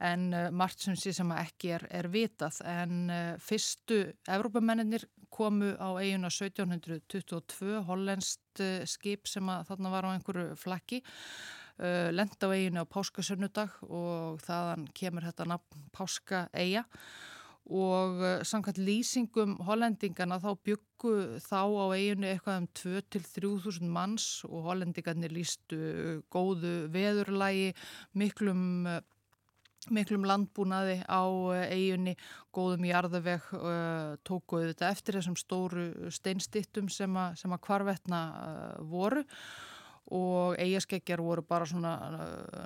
Speaker 7: en uh, margt sem sé sem ekki er, er vitað. En uh, fyrstu Evrópamenninir komu á eiginu 1722 hollenskt uh, skip sem að þarna var á einhverju flakki uh, lenda á eiginu á Páskasönnudag og þaðan kemur þetta nafn Páska eiga og uh, samkvæmt lýsingum hollendingana þá byggu þá á eiginu eitthvað um 2-3.000 manns og hollendingarnir lístu góðu veðurlægi, miklum, miklum landbúnaði á eiginu, góðum jarðaveg, uh, tókuðu þetta eftir þessum stóru steinstittum sem að, sem að kvarvetna voru. Og eigaskeggjar voru bara svona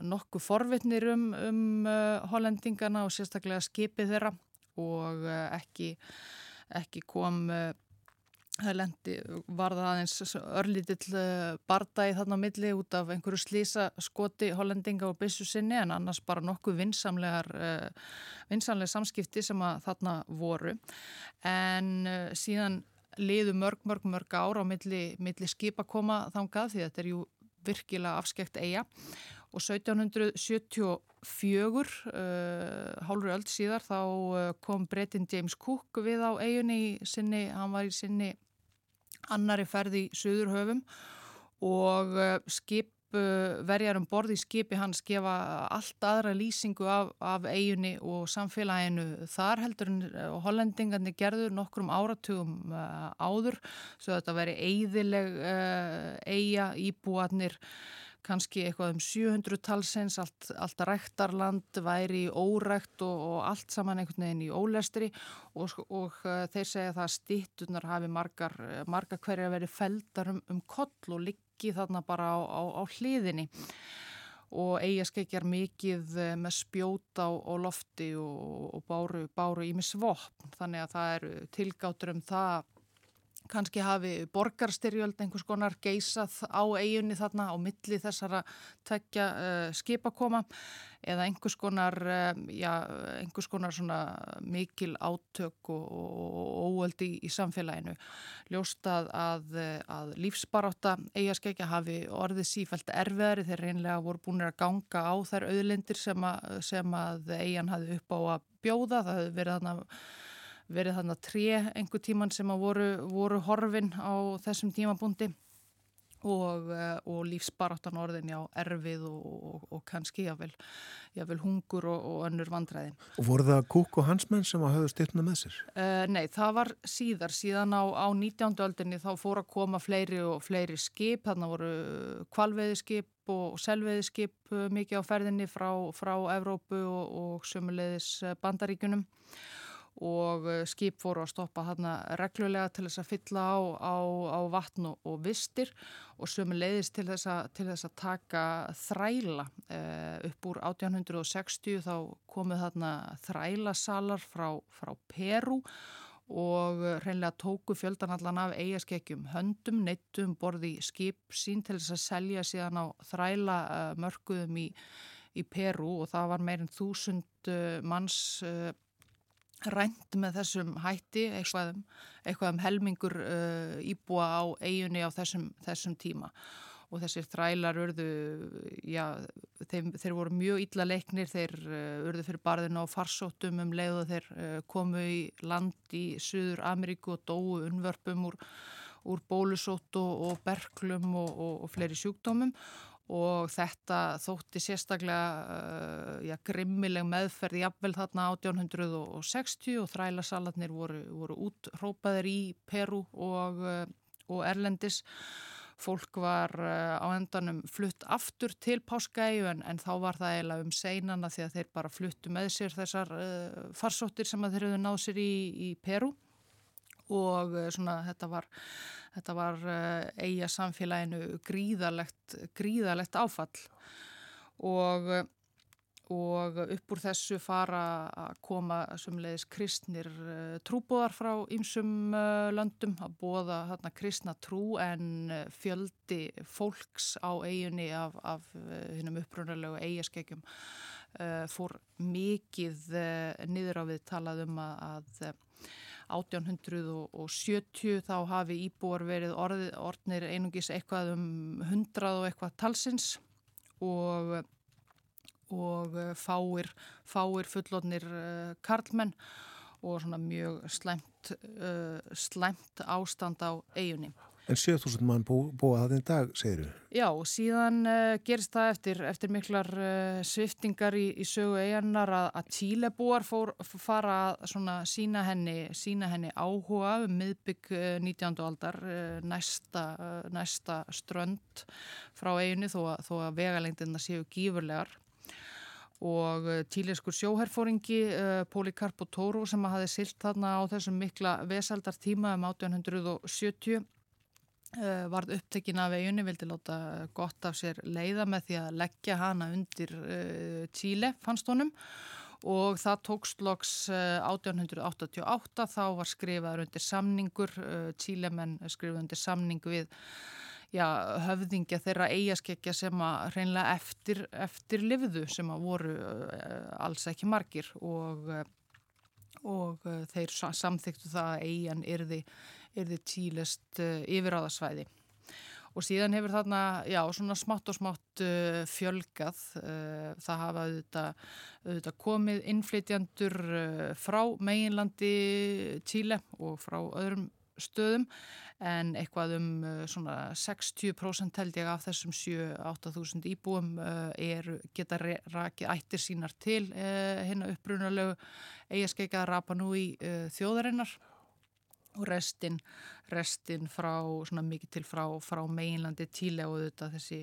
Speaker 7: nokkuð forvitnir um, um hollendingana og sérstaklega skipið þeirra. Og eh, ekki, ekki kom eh, það lendi, var það aðeins örlítill eh, bardagi þarna á milli út af einhverju slísa skoti hollendinga og byssu sinni en annars bara nokkuð vinsamlegar vinsamlega samskipti sem að þarna voru. En síðan liðu mörg, mörg, mörg ára á milli, milli skipakoma þangað því þetta er jú virkilega afskekt eiga og 1774 fjögur, uh, hálfur öll síðar, þá kom breytin James Cook við á eiginni sinni, hann var í sinni annari ferði í Suðurhöfum og uh, skip uh, verjar um borði í skipi hans gefa allt aðra lýsingu af, af eiginni og samfélaginu þar heldur en uh, hollendingarnir gerður nokkrum áratugum áður. Svo þetta veri eidileg eiga íbúarnir kannski eitthvað um 700 talsins, allt, allt ræktarland væri í órækt og, og allt saman einhvern veginn í ólestri og, og uh, þeir segja það að stittunar hafi margar, margar hverja verið feldar um, um koll og liggi þarna bara á, á, á hliðinni og eigaskeikjar mikið eh, með spjóta á lofti og, og báru, báru í misvopn þannig að það eru tilgáttur um það kannski hafi borgarstyrjöld einhvers konar geysað á eiginni þarna á milli þessara tekja uh, eh, skipakoma eða einhvers konar, uh, já, einhvers konar mikil átök og, og óöldi í, samfélaginu. Ljóstað að, að lífsbaráta eigaskekja hafi orðið sífælt erfiðari þegar reynlega voru búin að ganga á þær auðlendir sem að, sem að eigan hafi upp á að bjóða. Það hefur verið þarna verið þarna tré einhver tíman sem að voru, voru horfin á þessum tímabúndi og, eh, og lífsbaráttan orðin já erfið og, og, og kannski jável, jável hungur og önnur vandræðin.
Speaker 1: Og voru það Kúk og Hansmenn sem að hafa styrna með sér?
Speaker 7: Uh, nei, það var síðar, síðan á, á 19. öldinni þá fór að koma fleiri og fleiri skip, þarna voru kvalveiðiskip og selveiðiskip eh, mikið á ferðinni frá, frá Evrópu og sömulegis bandaríkunum og eh, skip voru að stoppa hérna reglulega til þess að fylla á, á, á vatn og, og vistir og sömu leiðist til þess að, til þess að taka þræla. Eh, upp úr 1860 þá komuð þarna þrælasalar frá, frá Peru og reynlega tóku fjöldan allan af eigaskekkjum höndum, neittum, borði skip sín til þess að selja síðan á þræla mörguðum í, í Peru og það var meirinn þúsund manns rænt með þessum hætti eitthvað um, eitthvað um helmingur uh, íbúa á eiginni á þessum, þessum tíma. Og þessir þrælar urðu, já, þeir, þeir voru mjög illa leiknir, þeir uh, urðu fyrir barðinu á farsóttum um leið og þeir uh, komu í land í Suður Ameríku og dóu unnvörpum úr, úr bólusótt og, og berglum og, og, og fleiri sjúkdómum og þetta þótti sérstaklega uh, ja, grimmileg meðferð jafnvel þarna 1860 og þrælasalatnir voru, voru útrópaðir í Peru og, uh, og Erlendis. Fólk var á endanum flutt aftur til páskaegu en, en þá var það eiginlega um seinana því að þeir bara fluttu með sér þessar farsóttir sem þeir hefðu náð sér í, í Peru og svona þetta var, þetta var eiga samfélaginu gríðalegt, gríðalegt áfall. Og og upp úr þessu fara að koma sömulegis kristnir uh, trúbóðar frá ýmsum uh, löndum að bóða þarna kristna trú en fjöldi fólks á eiginni af, af hinnum upprunalegu eigaskegjum fór mikið niður á við talað um að 1870 þá hafi íbúar verið orð, orðnir einungis eitthvað um 100 og eitthvað talsins og og eh, fáir, fáir fullotnir uh, karlmenn og svona mjög slæmt, uh, slæmt ástand á eiginni.
Speaker 1: En 7000 mann bú, búa það einn dag, segir þú?
Speaker 7: Já, síðan uh, gerist það eftir, eftir miklar sviftingar í, í sögu eiginnar að, að Tílebúar fór, fara að sína henni, sína henni áhuga um miðbygg 19. aldar, næsta, næsta strönd frá eiginni þó, þó að vegalengdina séu gífurlegar og eh, tíleskur sjóherfóringi uh, Polikarpo Toro sem hafi silt þarna á þessum mikla vesaldartíma um 1870 uh, varð upptekinn af eiginni, vildi láta gott af sér leiða með því að leggja hana undir Tíle, fannst honum. Og það tókst loks 1888 þá var skrifaður undir samningur, Tílemenn skrifaður undir samning við já, höfðingja þeirra eigaskeggja sem að reynlega eftir, eftir livðu sem að voru alls ekki margir. Og, og þeir samþyktu það að eigan yrði, yrði tílest yfiráðasvæði. Og síðan hefur þarna, já, svona smátt og smátt uh, fjölgað. Uh, það hafa auðvitað, auðvitað komið innflytjandur uh, frá meginlandi Tíle og frá öðrum stöðum en eitthvað um svona 60% held ég af þessum 7-8 þúsund íbúum er, geta rakið ættir sínar til hérna upprunalegu eigaskeika að rapa nú í þjóðarinnar og restin, restin frá, svona mikið til frá, frá meginlandi Tíle og þetta þessi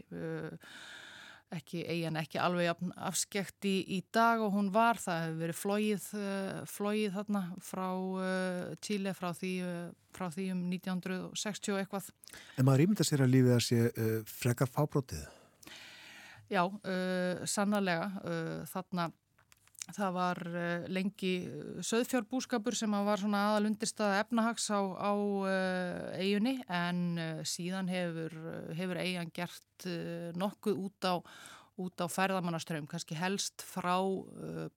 Speaker 7: ekki eigin ekki alveg afskekt í, í dag og hún var, það hefur verið flóið, uh, flóið þarna frá uh, Tíle frá því, uh, frá því um 1960 eitthvað.
Speaker 1: En maður ímynda sér að lífið að sé frekar fábrótið?
Speaker 7: Já, sannarlega þarna Það var uh, lengi uh, söðfjárbúskapur sem var svona aðal undirstaða efnahags á, á eigunni en síðan hefur, hefur eigan gert nokkuð út á, út á ferðamannaströym, kannski helst frá,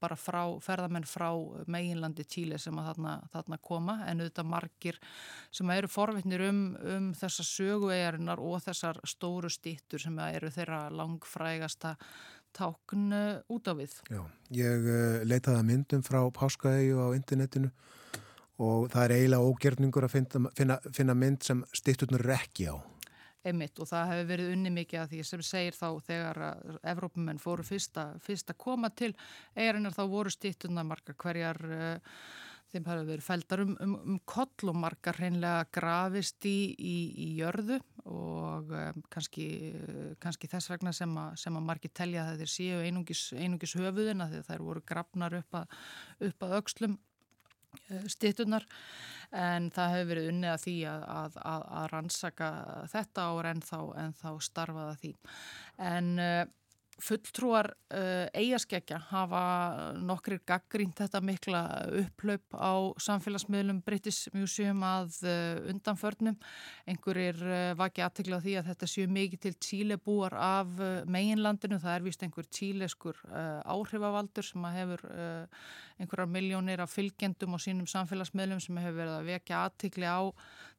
Speaker 7: bara frá ferðamenn frá meginlandi Tíli sem að þarna, þarna koma. En auðvitað margir sem eru forvittnir um, um þessar söguegarinnar og þessar stóru stýttur sem eru þeirra langfrægasta tákn uh, út á við.
Speaker 1: Já, ég uh, leitaði myndum frá Páskaægu á internetinu og það er eiginlega ógjörningur að finna, finna, finna mynd sem stitturnar rekki á.
Speaker 7: Einmitt og það hefur verið unni mikið að því sem segir þá þegar Evrópumenn fóru fyrst að koma til eigarinnar þá voru stitturnar margar hverjar uh, þeim hafa verið fældar um, um, um koll og margar hreinlega grafist í, í, í jörðu og um, kannski, kannski þess vegna sem að, sem að margir telja að þeir séu einungis, einungis höfuðina þegar þær voru grafnar upp að, upp að aukslum uh, stittunar en það hefur verið unnið að því að, að, að rannsaka þetta ára en þá, en þá starfaða því. En uh, fulltrúar uh, eigaskeggja hafa nokkrir gaggrínt þetta mikla upplaup á samfélagsmiðlum British Museum að uh, undanförnum. Einhverjir uh, vaki aðtegla því að þetta séu mikið til tílebúar af meginlandinu. Það er vist einhver tíleskur áhrifavaldur sem hefur einhverjar miljónir af fylgjendum og sínum samfélagsmiðlum sem hefur verið að vekja aðtegli á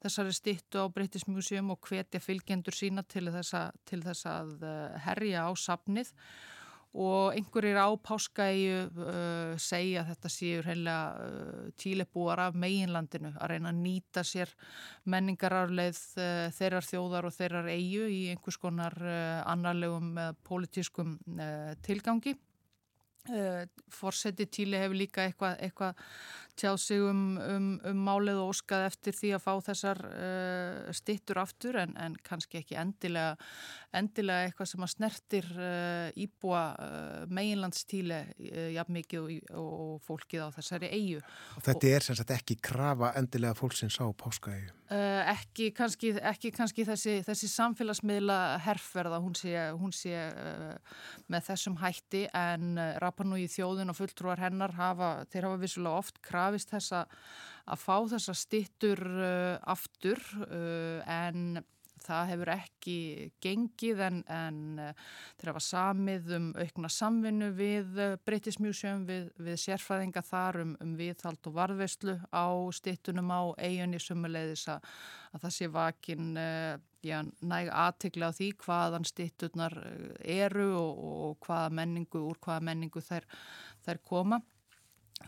Speaker 7: þessari stittu á British Museum og hvetja fylgjendur sína til þess að, til þess að herja á sapnið og einhverjir á páskaæju uh, segja að þetta séur heila uh, tílebúar af meginlandinu að reyna að nýta sér menningararleið uh, þeirrar þjóðar og þeirrar eigu í einhvers konar annarlegum politískum tilgangi. Forseti Tíli hefur líka eitthvað, eitthvað tjáð sig um, um, um málið og óskað eftir því að fá þessar uh, stittur aftur en, en kannski ekki endilega, endilega eitthvað sem að snertir uh, íbúa uh, meginlandstíli uh, jafn mikið og, og fólkið á þessari eigu.
Speaker 1: Og þetta og, er sem sagt ekki krafa endilega fólksins á páskaegu?
Speaker 7: Ekki kannski, ekki kannski þessi, þessi samfélagsmiðla herrferða, hún sé, hún sé með þessum hætti en Rapanúi þjóðin og fulltrúar hennar hafa, þeir hafa vissulega oft krafist þessa að fá þessa stittur uh, aftur uh, en það hefur ekki gengið en, en uh, þeir hafa samið um aukna samvinnu við Museum, við, við sérfræðinga þar um, um viðhald og varðveislu á stittunum á eiginni sumulegðis að, að það sé vakin já, næg aðtegla á því hvaðan stitturnar eru og, og hvaða menningu, úr hvaða menningu þær, þær koma.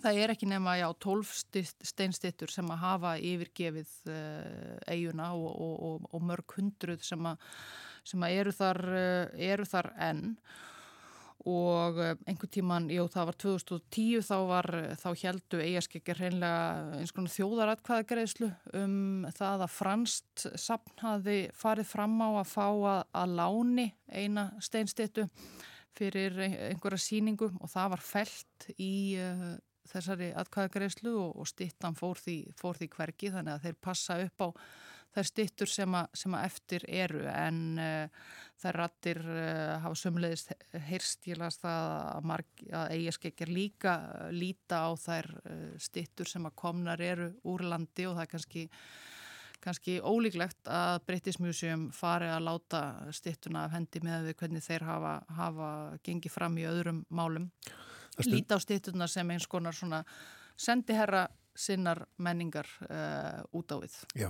Speaker 7: Það er ekki nema já, 12 steinstittur sem að hafa yfirgefið eiguna og, og, og, og mörg hundruð sem, a, sem að eru, þar, uh, eru þar enn. Og uh, einhvern tíman, jú það var 2010 þá var, þá heldu eigaskekkir hreinlega eins konar þjóðaratkvæðagreðslu um það að franst sapn hafi farið fram á að fá að, að láni eina steinstittu fyrir einhverja síningu og það var felt í þessari atkvæðagreyslu og, og stittan fór því, fór því hvergi þannig að þeir passa upp á þær stittur sem, a, sem að eftir eru. En uh, þær rattir uh, hafa sömulegist heyrst ég las það að, að eigaskekkjar líka uh, líta á þær stittur sem að komnar eru úr landi og það er kannski kannski ólíklegt að British Museum fari að láta stittuna af hendi með við hvernig þeir hafa, hafa gengið fram í öðrum málum líta á stýttunar sem eins konar svona sendiherra sinnar menningar uh, út á við.
Speaker 1: Já,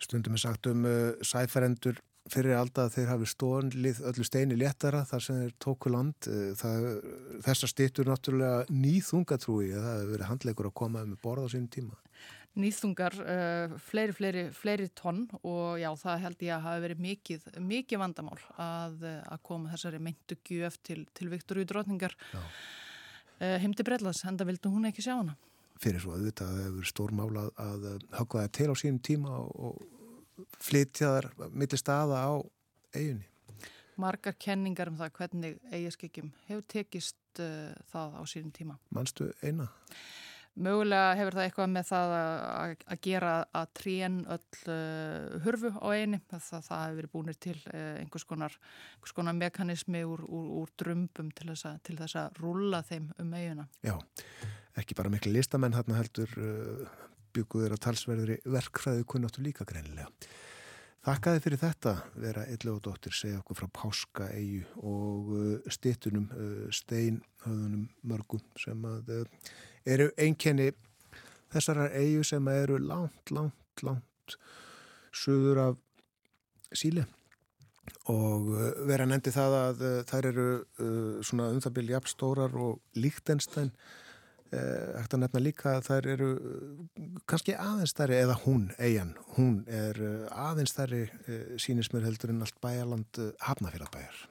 Speaker 1: stundum er sagt um uh, sæfærendur fyrir alltaf að þeir hafi stónlið öllu steini léttara þar sem þeir tóku land. Uh, það, þessar stýttur náttúrulega nýþungatrúi að það hefur verið handleikur að koma með borð á sínum tíma
Speaker 7: nýþungar uh, fleiri, fleiri, fleiri tonn og já, það held ég að hafa verið mikið, mikið vandamál að, að koma þessari meintu gjöf til, til Viktor Júdrótningar uh, heimdi Breðlas, enda vildu hún ekki sjá hana.
Speaker 1: Fyrir svo að þetta hefur stórmál að, að höfka það til á sínum tíma og flytja þar millir staða á eiginni.
Speaker 7: Margar kenningar um það hvernig eigaskikjum hefur tekist uh, það á sínum tíma.
Speaker 1: Manstu eina?
Speaker 7: Mögulega hefur það eitthvað með það að, gera að trén öll uh, hurfu á eini. Það, það hefur verið búinir til uh, einhvers, konar, einhvers konar mekanismi úr, úr, úr drömbum til þess, að, til þess að rulla þeim um eiguna.
Speaker 1: Já, ekki bara miklu listamenn hérna heldur uh, bygguður að talsverðri verkfræðu kunnáttu líka greinilega. Þakkaði fyrir þetta vera Illa og dóttir segja okkur frá Páska eigu og stittunum uh, steinhöðunum mörgum sem að eru einkenni þessarar eigu sem eru langt, langt, langt suður af síli og uh, vera nefndi það að uh, þær eru uh, svona um það byrja jafnstórar og líktenstæn eftir að nefna líka að þær eru kannski aðeins þærri eða hún, eigin, hún er aðeins þærri sínismur heldur en allt bæjarland hafnafélagabæjar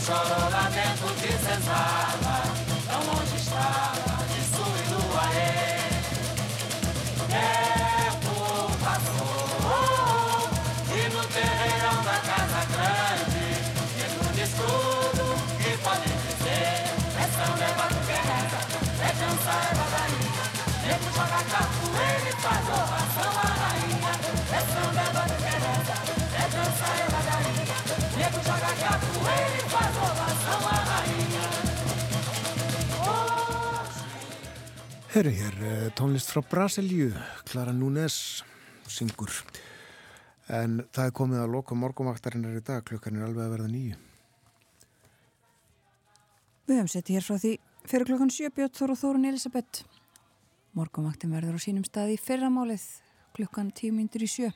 Speaker 8: chorou lamento de senzala, tão longe estava, de sul e lua é. Tempo passou, e no terreirão da casa grande, dentro de escudo, que pode dizer, é samba, é batuque, é dança, é ladainha, nego joga capoeira e faz ovação à rainha, é samba, é batuque, é dança, é ladainha, nego joga capoeira e faz ovação à rainha.
Speaker 1: Herri, hér eh, tónlist frá Brasilíu, Klara Núnes syngur. En það er komið að loka morgumvaktarinnar í dag, klukkan er alveg að verða nýju.
Speaker 2: Við höfum sett hér frá því fyrir klokkan 7 Björn Þór og Þórun Elisabeth. Morgumvaktin verður á sínum stað í fyrramálið klukkan 10 myndur í 7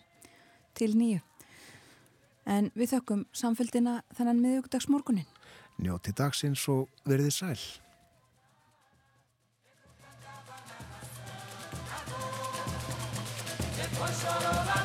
Speaker 2: til 9. En við þökkum samfélgina þennan miðugdagsmorgunin.
Speaker 1: Njóti dagsins og verðið sæl.
Speaker 8: Depois chorou